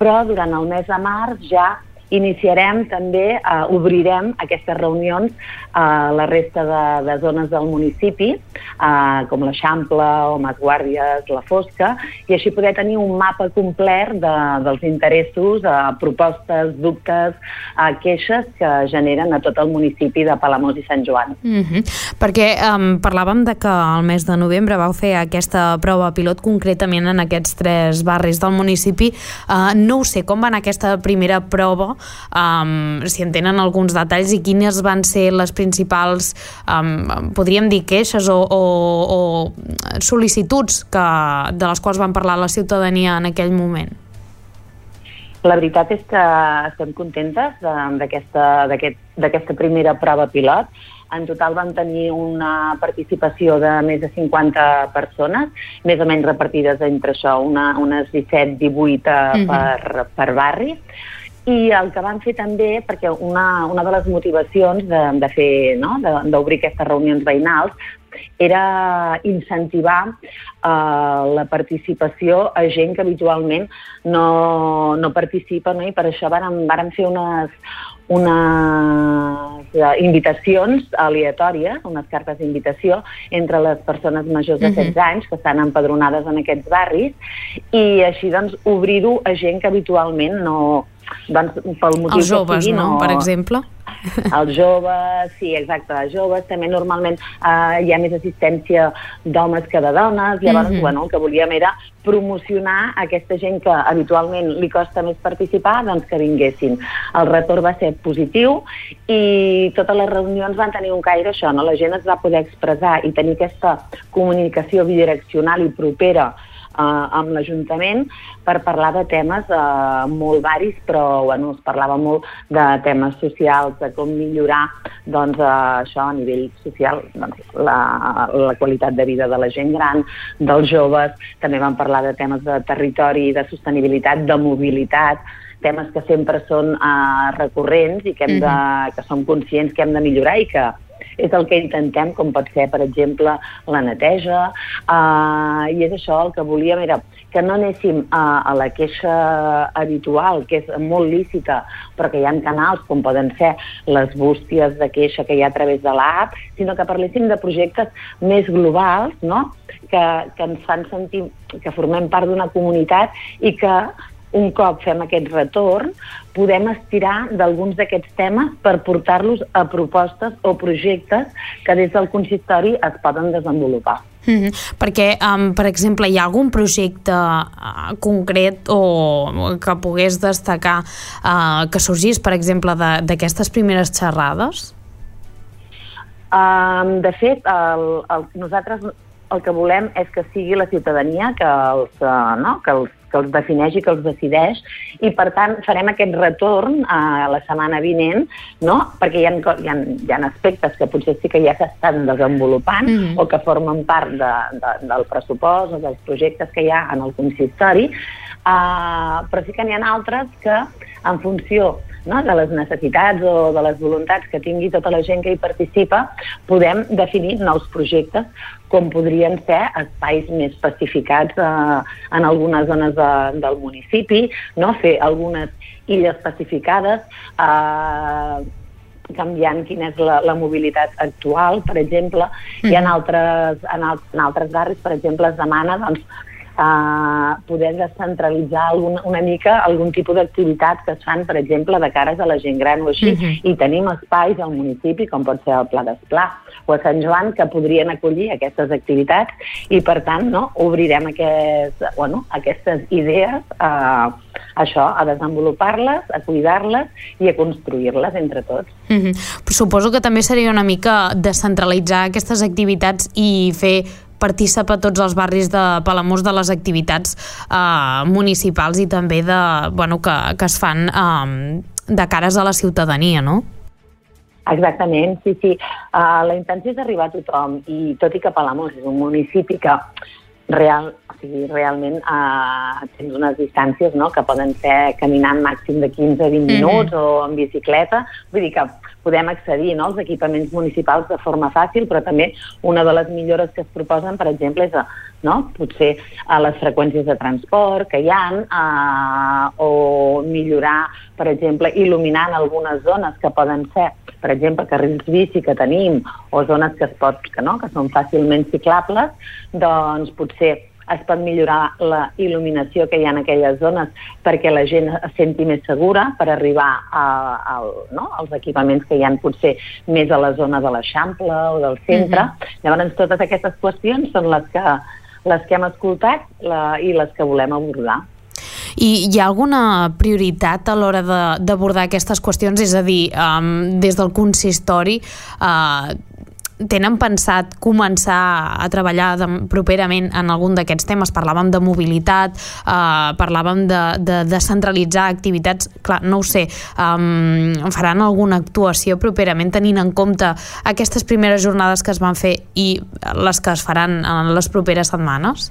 però durant el mes de març ja iniciarem també, eh, obrirem aquestes reunions a la resta de, de zones del municipi, eh, com l'Eixample o Masguàrdies, la Fosca, i així poder tenir un mapa complet de, dels interessos, eh, propostes, dubtes, eh, queixes que generen a tot el municipi de Palamós i Sant Joan. Mm -hmm. Perquè um, parlàvem de que al mes de novembre vau fer aquesta prova pilot concretament en aquests tres barris del municipi. Uh, no ho sé, com va anar aquesta primera prova um, si en tenen alguns detalls i quines van ser les principals, um, podríem dir, queixes o, o, o sol·licituds que, de les quals van parlar la ciutadania en aquell moment? La veritat és que estem contentes d'aquesta aquest, primera prova pilot. En total van tenir una participació de més de 50 persones, més o menys repartides entre això, una, unes 17-18 mm -hmm. per, per barri. I el que van fer també, perquè una, una de les motivacions de, de fer, no? d'obrir aquestes reunions veïnals, era incentivar uh, la participació a gent que habitualment no, no participa, no? i per això vàrem, vàrem fer unes, unes uh, invitacions aleatòries, unes cartes d'invitació entre les persones majors de 16 uh -huh. anys que estan empadronades en aquests barris i així doncs obrir-ho a gent que habitualment no, doncs, pel motiu els joves, sigui, no, per exemple? Els joves, sí, exacte, els joves. També normalment eh, hi ha més assistència d'homes que de dones. Llavors, mm -hmm. bueno, el que volíem era promocionar aquesta gent que habitualment li costa més participar, doncs que vinguessin. El retorn va ser positiu i totes les reunions van tenir un caire això, no? La gent es va poder expressar i tenir aquesta comunicació bidireccional i propera amb l'Ajuntament per parlar de temes eh, molt varis, però bueno, es parlava molt de temes socials, de com millorar doncs, eh, això a nivell social, doncs, la, la qualitat de vida de la gent gran, dels joves, també vam parlar de temes de territori, de sostenibilitat, de mobilitat, temes que sempre són eh, recurrents i que, hem de, que som conscients que hem de millorar i que és el que intentem, com pot ser, per exemple, la neteja, uh, i és això el que volíem, era que no anéssim a, a la queixa habitual, que és molt lícita, però que hi ha canals com poden ser les bústies de queixa que hi ha a través de l'app, sinó que parléssim de projectes més globals, no? que, que ens fan sentir que formem part d'una comunitat i que un cop fem aquest retorn, podem estirar d'alguns d'aquests temes per portar-los a propostes o projectes que des del consistori es poden desenvolupar. Mm -hmm. Perquè, um, per exemple, hi ha algun projecte uh, concret o que pogués destacar uh, que sorgís, per exemple, d'aquestes primeres xerrades? Um, de fet, el, el, nosaltres el que volem és que sigui la ciutadania que els, uh, no? que els que els defineix i que els decideix, i per tant farem aquest retorn a la setmana vinent, no? perquè hi ha, hi ha, hi ha aspectes que potser sí que ja s'estan desenvolupant mm -hmm. o que formen part de, de, del pressupost o dels projectes que hi ha en el consistori, uh, però sí que n'hi ha altres que en funció no, de les necessitats o de les voluntats que tingui tota la gent que hi participa, podem definir nous projectes com podrien ser espais més pacificats eh, en algunes zones de, del municipi, no? fer algunes illes pacificades, eh, canviant quina és la, la mobilitat actual, per exemple, mm. i en altres, en, al, en altres barris, per exemple, es demana doncs, eh, poder descentralitzar algun, una mica algun tipus d'activitats que es fan, per exemple, de cares a la gent gran o així, uh mhm. -huh. i tenim espais al municipi, com pot ser el Pla d'Esplà o a Sant Joan, que podrien acollir aquestes activitats i, per tant, no, obrirem aquest, bueno, aquestes idees a, això, a desenvolupar-les, a cuidar-les i a construir-les entre tots. Uh mhm. -huh. suposo que també seria una mica descentralitzar aquestes activitats i fer participa a tots els barris de Palamós de les activitats eh, municipals i també de, bueno, que, que es fan eh, de cares a la ciutadania, no? Exactament, sí, sí. Uh, la intenció és arribar a tothom i tot i que Palamós és un municipi que real, o sigui, realment uh, tens unes distàncies no? que poden ser caminant màxim de 15 a 20 mhm. minuts mm -hmm. o en bicicleta, vull dir que podem accedir no, als equipaments municipals de forma fàcil, però també una de les millores que es proposen, per exemple, és a, no, potser a les freqüències de transport que hi ha, a, o millorar, per exemple, il·luminant algunes zones que poden ser, per exemple, carrils bici que tenim o zones que, es pot, que, no, que són fàcilment ciclables, doncs potser es pot millorar la il·luminació que hi ha en aquelles zones perquè la gent es senti més segura per arribar a, a, no? als equipaments que hi han potser més a la zona de l'Eixample o del centre. Uh -huh. Llavors, totes aquestes qüestions són les que, les que hem escoltat la, i les que volem abordar. I hi ha alguna prioritat a l'hora d'abordar aquestes qüestions? És a dir, um, des del consistori, uh, tenen pensat començar a treballar de, properament en algun d'aquests temes? Parlàvem de mobilitat, eh, parlàvem de, de descentralitzar activitats, clar, no ho sé, um, faran alguna actuació properament tenint en compte aquestes primeres jornades que es van fer i les que es faran en les properes setmanes?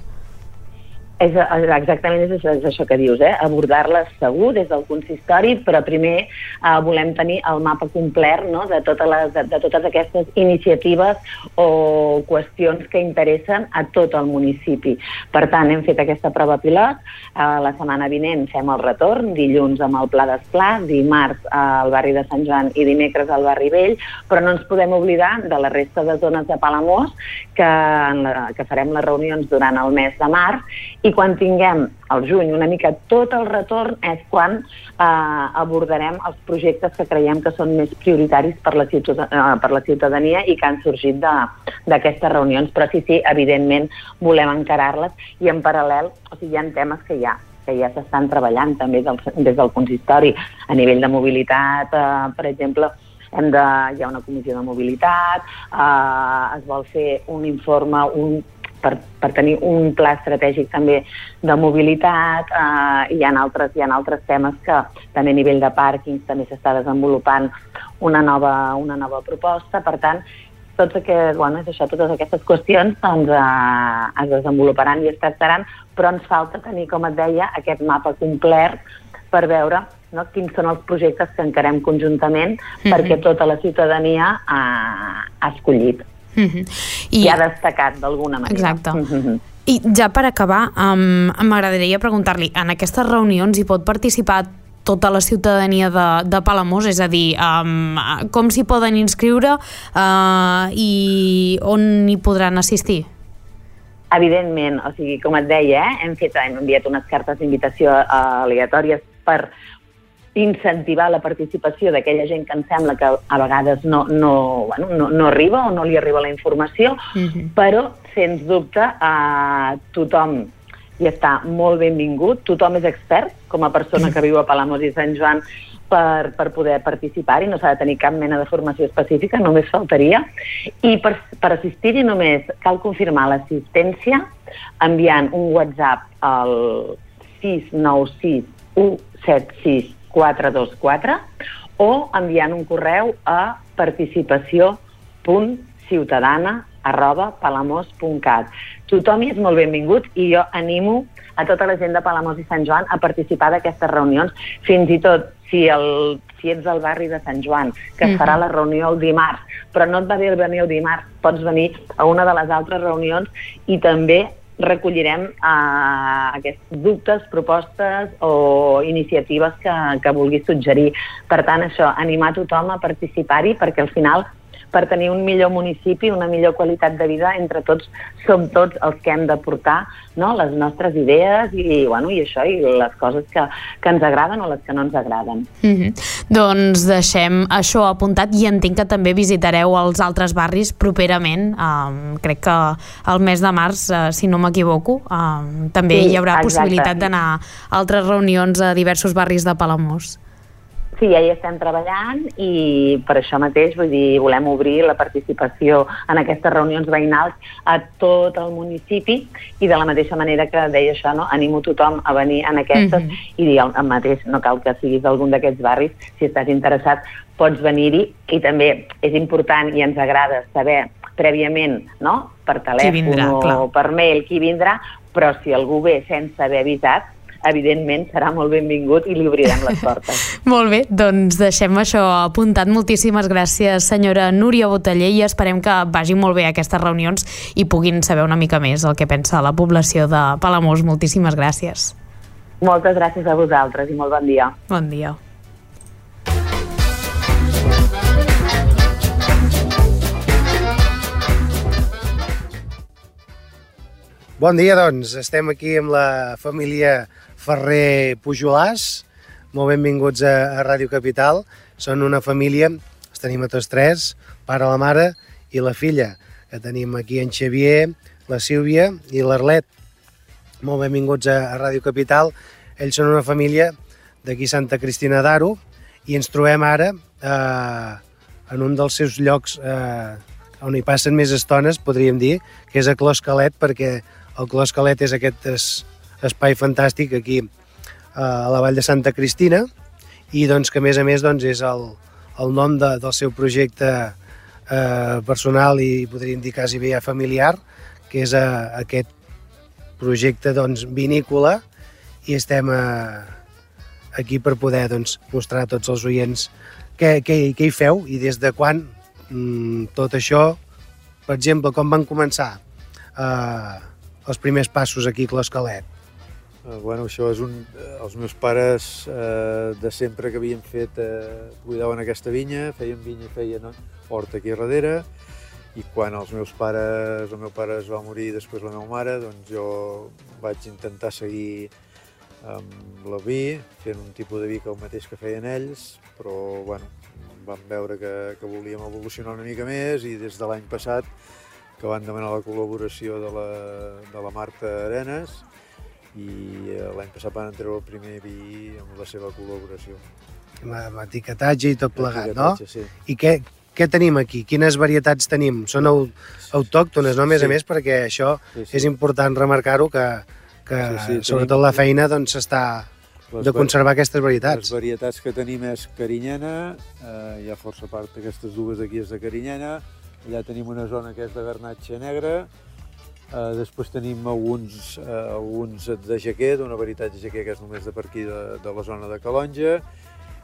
És, exactament és això, és això que dius, eh? abordar-les segur des del consistori, però primer eh, volem tenir el mapa complet no? de, totes les, de, de totes aquestes iniciatives o qüestions que interessen a tot el municipi. Per tant, hem fet aquesta prova pilot, eh, la setmana vinent fem el retorn, dilluns amb el Pla d'Esplà, dimarts eh, al barri de Sant Joan i dimecres al barri vell, però no ens podem oblidar de la resta de zones de Palamós que, en la, que farem les reunions durant el mes de març i i quan tinguem al juny una mica tot el retorn és quan eh, abordarem els projectes que creiem que són més prioritaris per la, ciutadania, eh, per la ciutadania i que han sorgit d'aquestes reunions. Però sí, sí, evidentment volem encarar-les i en paral·lel, o sigui, hi ha temes que ja que ja s'estan treballant també del, des del consistori a nivell de mobilitat, eh, per exemple, hem de, hi ha una comissió de mobilitat, eh, es vol fer un informe, un, per, per tenir un pla estratègic també de mobilitat, eh, hi, ha altres, hi ha altres temes que també a nivell de pàrquings també s'està desenvolupant una nova, una nova proposta, per tant, tots aquest, bueno, és això, totes aquestes qüestions doncs, eh, es desenvoluparan i es tractaran, però ens falta tenir, com et deia, aquest mapa complet per veure no, quins són els projectes que encarem conjuntament mm -hmm. perquè tota la ciutadania ha, ha escollit. Mm -hmm. I, I ha destacat d'alguna manera. Exacte. Mm -hmm. I ja per acabar, um, m'agradaria preguntar-li, en aquestes reunions hi pot participar tota la ciutadania de, de Palamós, és a dir, um, com s'hi poden inscriure uh, i on hi podran assistir? Evidentment, o sigui, com et deia, eh, hem, fet, hem enviat unes cartes d'invitació aleatòries per incentivar la participació d'aquella gent que em sembla que a vegades no, no, bueno, no, no arriba o no li arriba la informació, uh mhm. -huh. però, sens dubte, a tothom hi està molt benvingut, tothom és expert, com a persona que viu a Palamós i Sant Joan, per, per poder participar i no s'ha de tenir cap mena de formació específica, només faltaria. I per, per assistir-hi només cal confirmar l'assistència enviant un WhatsApp al 696 176 424 o enviant un correu a participació.ciutadana arroba palamós.cat. Tothom hi és molt benvingut i jo animo a tota la gent de Palamós i Sant Joan a participar d'aquestes reunions, fins i tot si, el, si ets del barri de Sant Joan, que es farà la reunió el dimarts, però no et va bé venir el dimarts, pots venir a una de les altres reunions i també recollirem uh, aquests dubtes, propostes o iniciatives que, que vulgui suggerir. Per tant, això, animar tothom a participar-hi perquè al final per tenir un millor municipi, una millor qualitat de vida, entre tots som tots els que hem de portar no? les nostres idees i, bueno, i això, i les coses que, que ens agraden o les que no ens agraden. Mm -hmm. Doncs deixem això apuntat i entenc que també visitareu els altres barris properament. Um, crec que el mes de març, uh, si no m'equivoco, um, també sí, hi haurà exacte. possibilitat d'anar a altres reunions a diversos barris de Palamós. Sí, ja hi estem treballant i per això mateix vull dir, volem obrir la participació en aquestes reunions veïnals a tot el municipi i de la mateixa manera que deia això, no? animo tothom a venir en aquestes mm -hmm. i dir el, mateix, no cal que siguis d'algun d'aquests barris, si estàs interessat pots venir-hi i també és important i ens agrada saber prèviament, no? per telèfon vindrà, o clar. per mail qui vindrà, però si algú ve sense haver avisat, evidentment serà molt benvingut i li obrirem les portes. molt bé, doncs deixem això apuntat. Moltíssimes gràcies, senyora Núria Boteller, i esperem que vagi molt bé aquestes reunions i puguin saber una mica més el que pensa la població de Palamós. Moltíssimes gràcies. Moltes gràcies a vosaltres i molt bon dia. Bon dia. Bon dia, doncs. Estem aquí amb la família Ferrer Pujolàs. Molt benvinguts a, a Ràdio Capital. Són una família, els tenim a tots tres, pare, la mare i la filla, que tenim aquí en Xavier, la Sílvia i l'Arlet. Molt benvinguts a, a Ràdio Capital. Ells són una família d'aquí Santa Cristina d'Aro i ens trobem ara eh, en un dels seus llocs eh, on hi passen més estones, podríem dir, que és a Closcalet, perquè el Closcalet és aquest es, espai fantàstic aquí eh, a la vall de Santa Cristina. I doncs que a més a més doncs, és el, el nom de, del seu projecte eh, personal i podríem dir quasi bé familiar, que és eh, aquest projecte doncs, vinícola. I estem eh, aquí per poder doncs, mostrar a tots els oients què, què, què hi feu i des de quan mm, tot això, per exemple, com van començar eh, els primers passos aquí a l'Escalet? Bueno, això és un... Uh, els meus pares uh, de sempre que havien fet... Uh, cuidaven aquesta vinya, feien vinya i feien horta aquí darrere, i quan els meus pares, el meu pare es va morir després la meva mare, doncs jo vaig intentar seguir amb la vi, fent un tipus de vi que el mateix que feien ells, però bueno, vam veure que, que volíem evolucionar una mica més i des de l'any passat que van demanar la col·laboració de la, de la Marta Arenas i eh, l'any passat van treure el primer vi amb la seva col·laboració. Amb etiquetatge i tot plegat, no? Sí. I què, què tenim aquí? Quines varietats tenim? Són au, autòctones, no? A més sí. a més, perquè això sí, sí. és important remarcar-ho, que, que sí, sí, sobretot tenim... la feina doncs, està de conservar aquestes varietats. Les varietats que tenim és carinyena, eh, hi ha força part d'aquestes dues aquí és de carinyena, allà tenim una zona que és de garnatge negre, eh, després tenim alguns, eh, alguns de jaquer, d'una varietat de jaquer que és només de per aquí, de, de la zona de Calonja,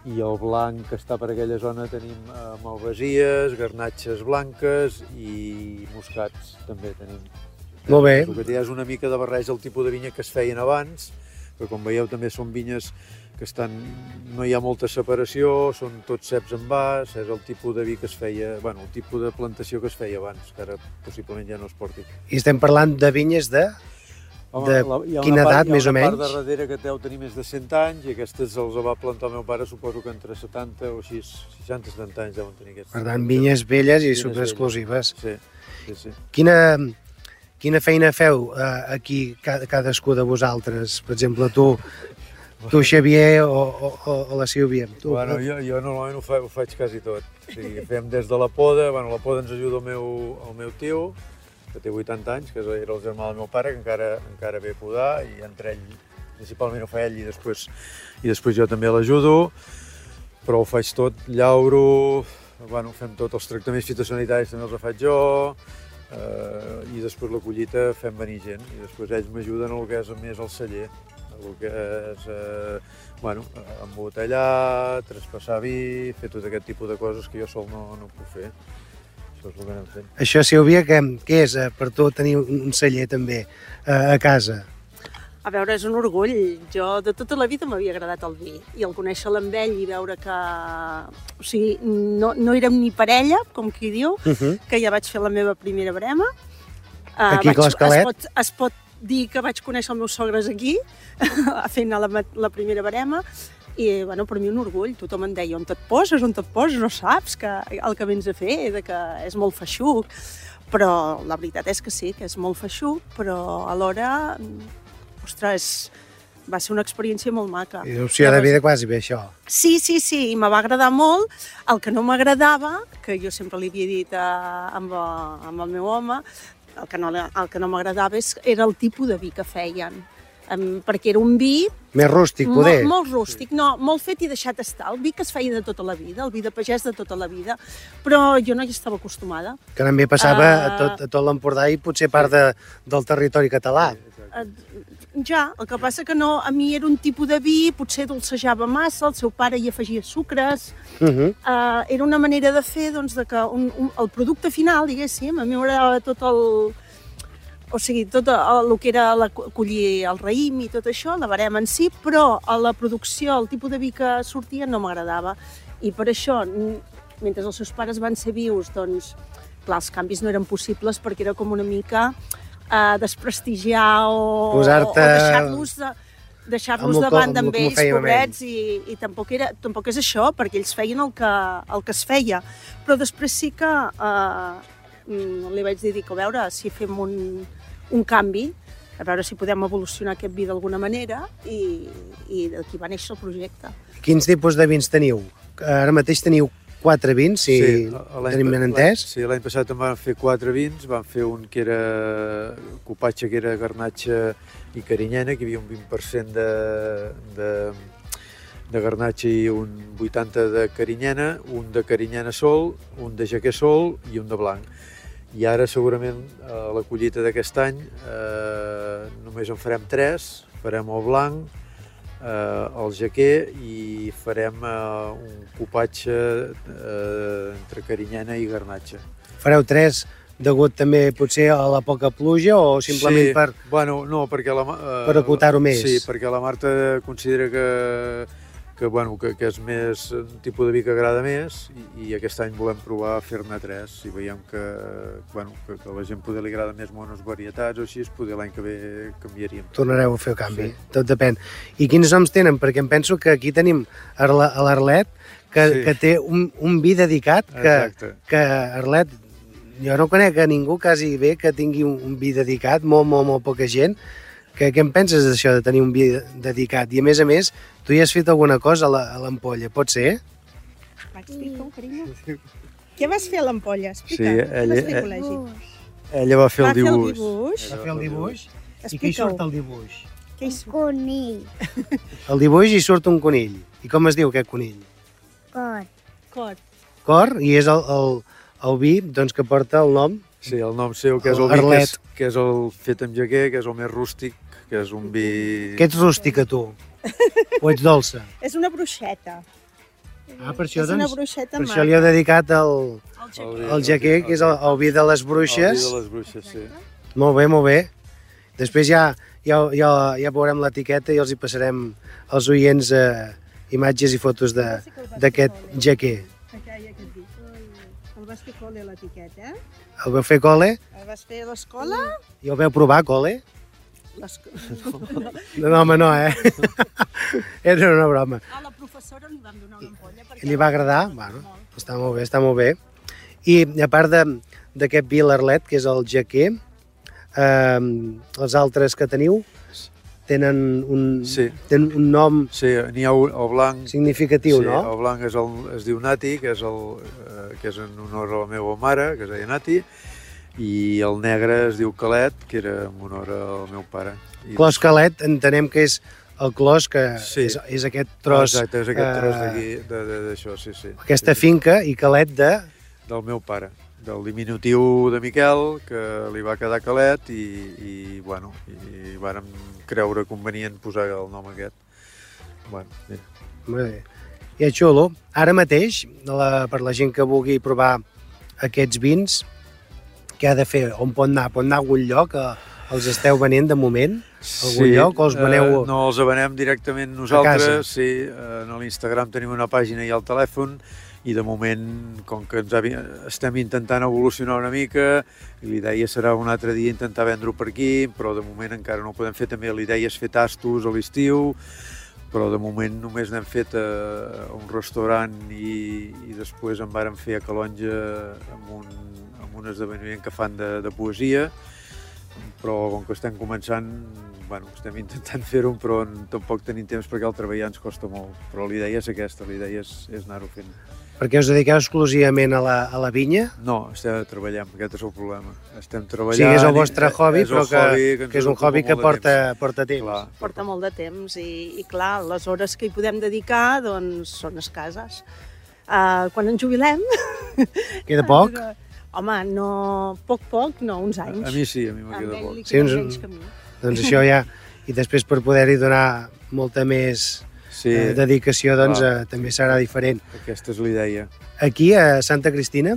i el blanc que està per aquella zona tenim eh, malvasies, garnatxes blanques i moscats també tenim. Molt bé. El que ha és una mica de barreja el tipus de vinya que es feien abans, que com veieu també són vinyes que estan, no hi ha molta separació, són tots ceps en vas, és el tipus de vi que es feia, bueno, el tipus de plantació que es feia abans, que ara possiblement ja no es porti. I estem parlant de vinyes de, Home, de la, hi ha quina una edat, part, més o Hi ha menys? una part de darrere que deu tenir més de 100 anys i aquestes els va plantar el meu pare, suposo que entre 70 o 6, 60-70 anys deuen tenir aquests. Per tant, vinyes velles i superexclusives. Sí, sí, sí. Quina, quina feina feu eh, aquí ca- cadascú de vosaltres? Per exemple, tu, tu Xavier o, o, o, o la Sílvia. Tu, Bueno, jo, jo normalment ho, fa, ho faig quasi tot. O sigui, fem des de la poda, bueno, la poda ens ajuda el meu, el meu tio, que té 80 anys, que era el germà del meu pare, que encara, encara ve a podar, i entre ell, principalment ho fa ell, i després, i després jo també l'ajudo, però ho faig tot, llauro, bueno, fem tot, els tractaments fitosanitaris també els faig jo, eh, i després la collita fem venir gent, i després ells m'ajuden el que és més el celler, el que és eh, bueno, embotellar, traspassar vi, fer tot aquest tipus de coses que jo sol no, no puc fer. Això és el que anem fent. Això, Sílvia, què, què és eh, per tu tenir un celler també eh, a casa? A veure, és un orgull. Jo de tota la vida m'havia agradat el vi i el conèixer amb ell i veure que... O sigui, no, no érem ni parella, com qui diu, Uh -huh. que ja vaig fer la meva primera brema. Uh, Aquí a Clascalet? Es pot, es pot dir que vaig conèixer els meus sogres aquí, fent la, la primera brema, i bueno, per mi un orgull, tothom em deia on et poses, on et poses, no saps que el que vens a fer, de que és molt feixuc, però la veritat és que sí, que és molt feixuc, però alhora, ostres, va ser una experiència molt maca. I opció de vida quasi bé, això. Sí, sí, sí, i me va agradar molt. El que no m'agradava, que jo sempre li havia dit a, amb, amb el meu home, el que no, el que no m'agradava és- era el tipus de vi que feien. Um, perquè era un vi Més rústic, poder. molt, molt rústic, no, molt fet i deixat estar. El vi que es feia de tota la vida, el vi de pagès de tota la vida, però jo no hi estava acostumada. Que també passava Ah. a tot, a tot l'Empordà i potser part de, del territori català. Eh, ja, el que passa que no, a mi era un tipus de vi, potser dolcejava massa, el seu pare hi afegia sucres, Uh -huh. uh, era una manera de fer doncs, de que un, un, el producte final, diguéssim, a mi m'agradava tot el, o sigui, tot el, el que era la, collir el raïm i tot això, la barem en si, però a la producció, el tipus de vi que sortia no m'agradava. I per això, mentre els seus pares van ser vius, doncs, clar, els canvis no eren possibles perquè era com una mica eh, desprestigiar o, o, o deixar-los de, deixar-los el de banda amb ells, pobrets, i, i tampoc, era, tampoc és això, perquè ells feien el que, el que es feia. Però després sí que eh, mm, li vaig dir, dic, a veure si fem un, un canvi, a veure si podem evolucionar aquest vi d'alguna manera, i, i d'aquí va néixer el projecte. Quins tipus de vins teniu? Ara mateix teniu quatre vins, si l'any tenim ben entès. Sí, l'any passat en van fer quatre vins, van fer un que era copatge, que era garnatxa i carinyena, que hi havia un 20% de, de, de garnatxa i un 80 de carinyena, un de carinyena sol, un de jaquer sol i un de blanc. I ara segurament a la collita d'aquest any eh, només en farem tres, farem el blanc, eh, el jaquer i farem eh, un copatge eh, entre carinyena i garnatxa. Fareu tres degut també potser a la poca pluja o simplement sí, per... Bueno, no, perquè la, eh, per acotar-ho més. Sí, perquè la Marta considera que, que, bueno, que, que és més un tipus de vi que agrada més i, i aquest any volem provar a fer-ne tres i veiem que, bueno, que, que a la gent poder li agrada més mones varietats o així, poder l'any que ve canviaríem. Tornareu a fer el canvi, sí. tot depèn. I quins noms tenen? Perquè em penso que aquí tenim l'Arlet, que, sí. que té un, un vi dedicat, que, Exacte. que Arlet, jo no conec a ningú quasi bé que tingui un, un vi dedicat, molt, molt, molt poca gent. Que, què en penses d'això, de tenir un vi dedicat? I a més a més, tu hi has fet alguna cosa a la- a l'ampolla, pot ser? Vaig dir com, carinyo? Què vas fer a l'ampolla? Explica. Sí, Què ella- vas fer a col·legi? Ella va fer Va el fer el dibuix. dibuix. Va fer el dibuix? I què hi surt al dibuix? Què hi surt? Conill. Al dibuix hi surt un conill. I com es diu aquest conill? Cot. Cot. Cor, i és el, el, el vi doncs, que porta el nom Sí, el nom seu, que és El el vi que és, que és el fet amb jaquer, que és el més rústic, que és un vi... Que ets rústica, tu? O ets dolça? És una bruixeta. Ah, per això, és una doncs, bruixeta per maca. això li heu dedicat el, El, el jaquer, que és el, el vi de les El bruixes. vi de les bruixes, sí. Molt bé, molt bé. Després ja, ja, ja, ja veurem l'etiqueta i els hi passarem als oients eh, imatges i fotos de- d'aquest jaquer. Aquell, aquest vi. El vas fer col·le a l'etiqueta, eh? El vau fer col·le El vas fer a l'escola? i el vau provar, col·le? L'esco- No, no, home, no, eh? Era una broma. A la professora li vam donar una ampolla perquè... Li va agradar? Bueno, està molt bé, està molt bé. I a part de- d'aquest vi l'Arlet, que és el jaquer, eh, els altres que teniu tenen un, Sí. tenen un nom Sí, n'hi ha un, el blanc... significatiu, sí, no? el blanc és el, es diu Nati, que és, el, eh, que és en honor a la meva mare, que es deia Nati, i el negre es diu Calet, que era en honor al meu pare. I Clos Calet, entenem que és el clos, que Sí. és, és aquest tros... Exacte, és aquest tros eh, d'aquí, de- d'això, sí, sí. Aquesta sí, finca i Calet de... Del meu pare, del diminutiu de Miquel, que li va quedar Calet, i, i bueno, i vàrem creure convenient posar el nom aquest. Bueno, mira. Molt bé. I és xulo. Ara mateix, la, per la gent que vulgui provar aquests vins, què ha de fer? On pot anar? Pot anar a algun lloc? A, els esteu venent de moment? A algun lloc? O els veneu... Eh, no, els venem directament nosaltres. Sí, eh, en l'Instagram tenim una pàgina i el telèfon i de moment, com que ens ha, estem intentant evolucionar una mica, l'idea serà un altre dia intentar vendre-ho per aquí, però de moment encara no ho podem fer. També l'idea és fer tastos a l'estiu, però de moment només n'hem fet a, a un restaurant i, i després en vàrem fer a Calonja amb un, un esdeveniment que fan de, de poesia, però com que estem començant, bueno, estem intentant fer-ho, però n- tampoc tenim temps perquè el treballar ens costa molt. Però l'idea és aquesta, l'idea és, és anar-ho fent. Perquè us dediqueu exclusivament a la, a la vinya? No, estem treballant, aquest és el problema. Estem O treballant... sigui, és el vostre hobby, però que, hobby ens que és un hobby que porta, temps. porta temps. Clar, Porta molt de temps i, i clar, les hores que hi podem dedicar doncs, són escases. Uh, quan ens jubilem... Queda poc? Home, no... Poc, poc, no, uns anys. A mi sí, a mi me Amb queda ell poc. Sí, uns- que a mi. Doncs això ja... I després per poder-hi donar molta més Sí, eh, dedicació, doncs eh, també serà diferent. Aquesta és l'idea. Aquí, a Santa Cristina,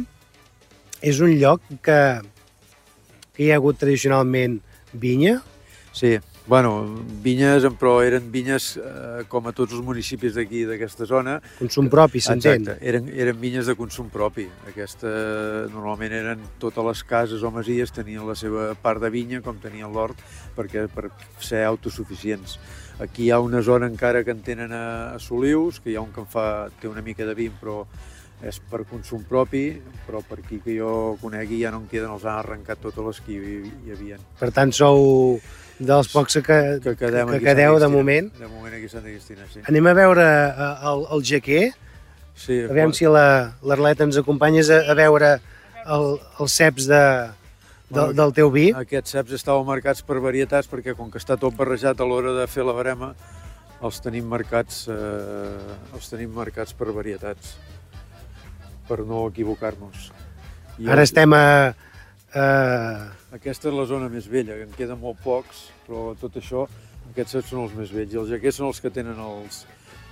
és un lloc que, que hi ha hagut tradicionalment vinya? Sí, bueno, vinyes, però eren vinyes eh, com a tots els municipis d'aquí, d'aquesta zona. Consum propi, s'entén. Eren, eren vinyes de consum propi. Aquesta, normalment eren totes les cases o masies tenien la seva part de vinya, com tenien l'hort, perquè per ser autosuficients. Aquí hi ha una zona encara que en tenen a, a Solius, que hi ha un que en fa, té una mica de vi, però és per consum propi, però per aquí que jo conegui ja no en queden, els han arrencat totes les que hi, hi havia. Per tant, sou dels pocs que, que, quedem que quedeu de moment. De moment aquí a Sant Agustina, sí. Anem a veure eh, el, el jaquer. Sí, Aviam si l'Arleta ens acompanyes a, a veure el, els ceps de, del, del teu vi. Aquests ceps estaven marcats per varietats perquè com que està tot barrejat a l'hora de fer la barema, els tenim marcats, eh, els tenim marcats per varietats per no equivocar-nos. Ara estem a, a... Aquesta és la zona més vella, que en queden molt pocs, però tot això, aquests són els més vells. I els jaquers són els que tenen els,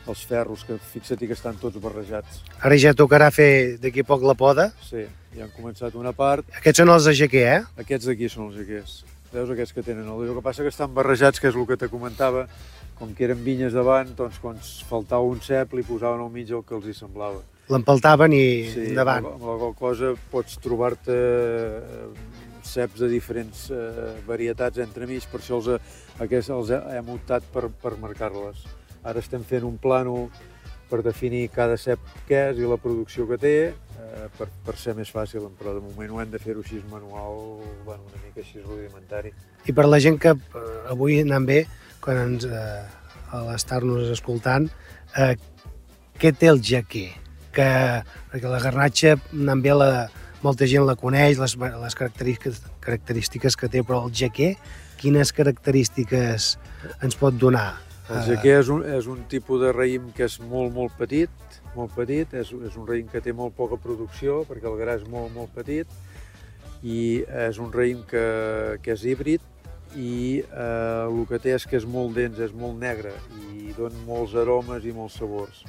els ferros, que fixa't que estan tots barrejats. Ara ja tocarà fer d'aquí poc la poda. Sí, ja han començat una part. Aquests són els de jaquer, eh? Aquests d'aquí són els jaquers. Veus aquests que tenen el que passa que estan barrejats, que és el que te comentava, com que eren vinyes davant, doncs quan faltava un cep li posaven al mig el que els hi semblava l'empaltaven i sí, endavant. Amb, amb la qual cosa pots trobar-te eh, ceps de diferents eh, varietats entremig, per això els, aquests els hem optat per, per marcar-les. Ara estem fent un plano per definir cada cep què és i la producció que té, eh, per, per ser més fàcil, però de moment ho hem de fer-ho així manual, bueno, una mica així rudimentari. I per la gent que eh, avui anant bé, quan ens, eh, a l'estar-nos escoltant, eh, què té el jaquer? Que, perquè la garnatxa anant bé la, molta gent la coneix, les, les característiques, característiques que té, però el jaquer, quines característiques ens pot donar? El jaquer és un, és un tipus de raïm que és molt, molt petit, molt petit, és, és un raïm que té molt poca producció, perquè el gra és molt, molt petit, i és un raïm que, que és híbrid, i eh, el que té és que és molt dens, és molt negre, i dona molts aromes i molts sabors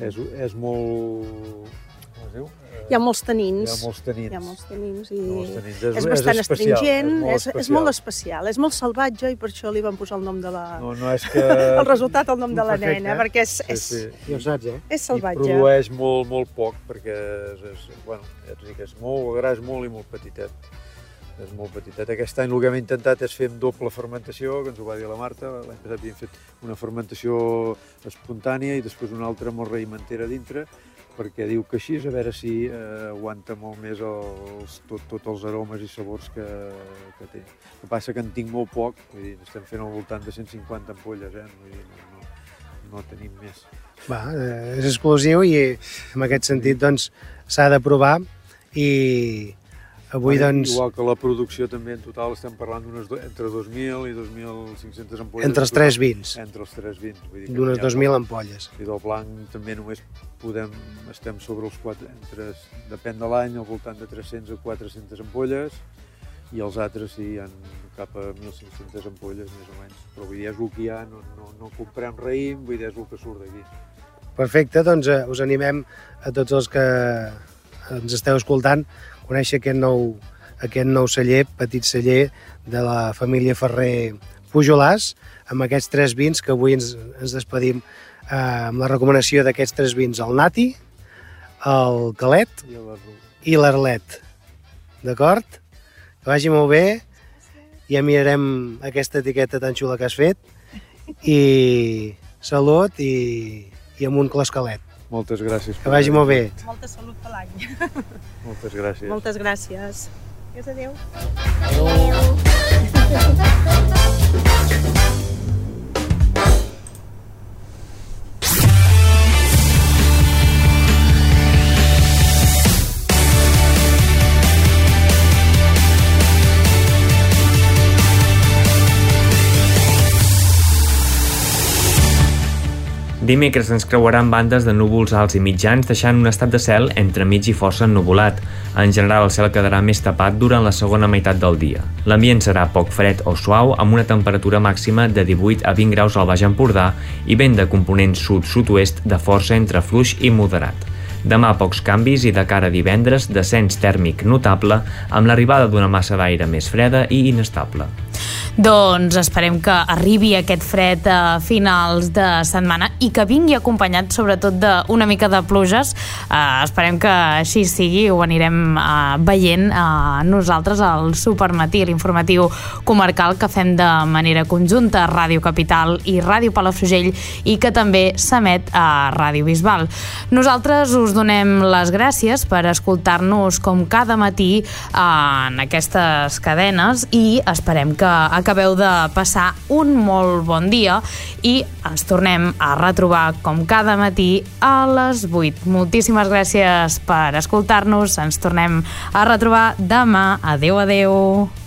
és, és molt... Com es diu? Hi ha molts tanins. Hi ha molts tanins. Hi ha molts tanins i molts tanins. És, és bastant és especial, astringent, és molt, és, és molt especial, és molt salvatge i per això li van posar el nom de la... No, no és que... el resultat, el nom de la Perfecte, nena, eh? perquè és, és, Sí, sí. Ja ho saps, eh? és salvatge. I produeix molt, molt poc, perquè és, és, bueno, ja t'ho dic, és molt, el gra és molt i molt petitet. És molt petitet. Aquest any el que hem intentat és fer amb doble fermentació, que ens ho va dir la Marta. L'any passat havíem fet una fermentació espontània i després una altra amb el raïmentera dintre, perquè diu que així, a veure si eh, aguanta molt més els, tot, tots els aromes i sabors que, que té. El que passa que en tinc molt poc, vull dir, estem fent al voltant de 150 ampolles, eh? Vull dir, no, no, no tenim més. Va, eh, és exclusiu i en aquest sentit doncs s'ha de provar i avui Bueno, doncs Igual que la producció també en total estem parlant d'unes entre 2.000 i 2.500 ampolles. Entre els tres vins. Entre els tres vins. D'unes n'hi ha 2.000 molt. ampolles. I del blanc també només podem, estem sobre els quatre, entre, depèn de l'any, al voltant de 300 o 400 ampolles, i els altres sí, hi ha cap a 1.500 ampolles, més o menys. Però vull dir, és el que hi ha, no, no, no comprem raïm, vull dir, és el que surt d'aquí. Perfecte, doncs eh, us animem a tots els que ens esteu escoltant conèixer aquest nou, aquest nou celler, petit celler de la família Ferrer Pujolàs, amb aquests tres vins que avui ens, ens despedim eh, amb la recomanació d'aquests tres vins, el Nati, el Calet I la, i l'Arlet. D'acord? Que vagi molt bé, ja mirarem aquesta etiqueta tan xula que has fet i salut i, i amb un closcalet. Moltes gràcies. Que vagi molt bé. Molta salut per l'any. Moltes gràcies. Moltes gràcies. Adéu, adéu. Dimecres ens creuaran bandes de núvols alts i mitjans, deixant un estat de cel entre mig i força ennuvolat. En general, el cel quedarà més tapat durant la segona meitat del dia. L'ambient serà poc fred o suau, amb una temperatura màxima de 18 a 20 graus al Baix Empordà i vent de component sud-sud-oest de força entre fluix i moderat. Demà pocs canvis i de cara a divendres descens tèrmic notable amb l'arribada d'una massa d'aire més freda i inestable. Doncs esperem que arribi aquest fred a finals de setmana i que vingui acompanyat sobretot d'una mica de pluges. Uh, esperem que així sigui, ho anirem uh, veient uh, nosaltres al Supermatí, l'informatiu comarcal que fem de manera conjunta Ràdio Capital i Ràdio Palafrugell i que també s'emet a Ràdio Bisbal. Nosaltres us donem les gràcies per escoltar-nos com cada matí uh, en aquestes cadenes i esperem que acabeu de passar un molt bon dia i ens tornem a retrobar com cada matí a les 8. Moltíssimes gràcies per escoltar-nos. Ens tornem a retrobar demà. Adeu, adeu.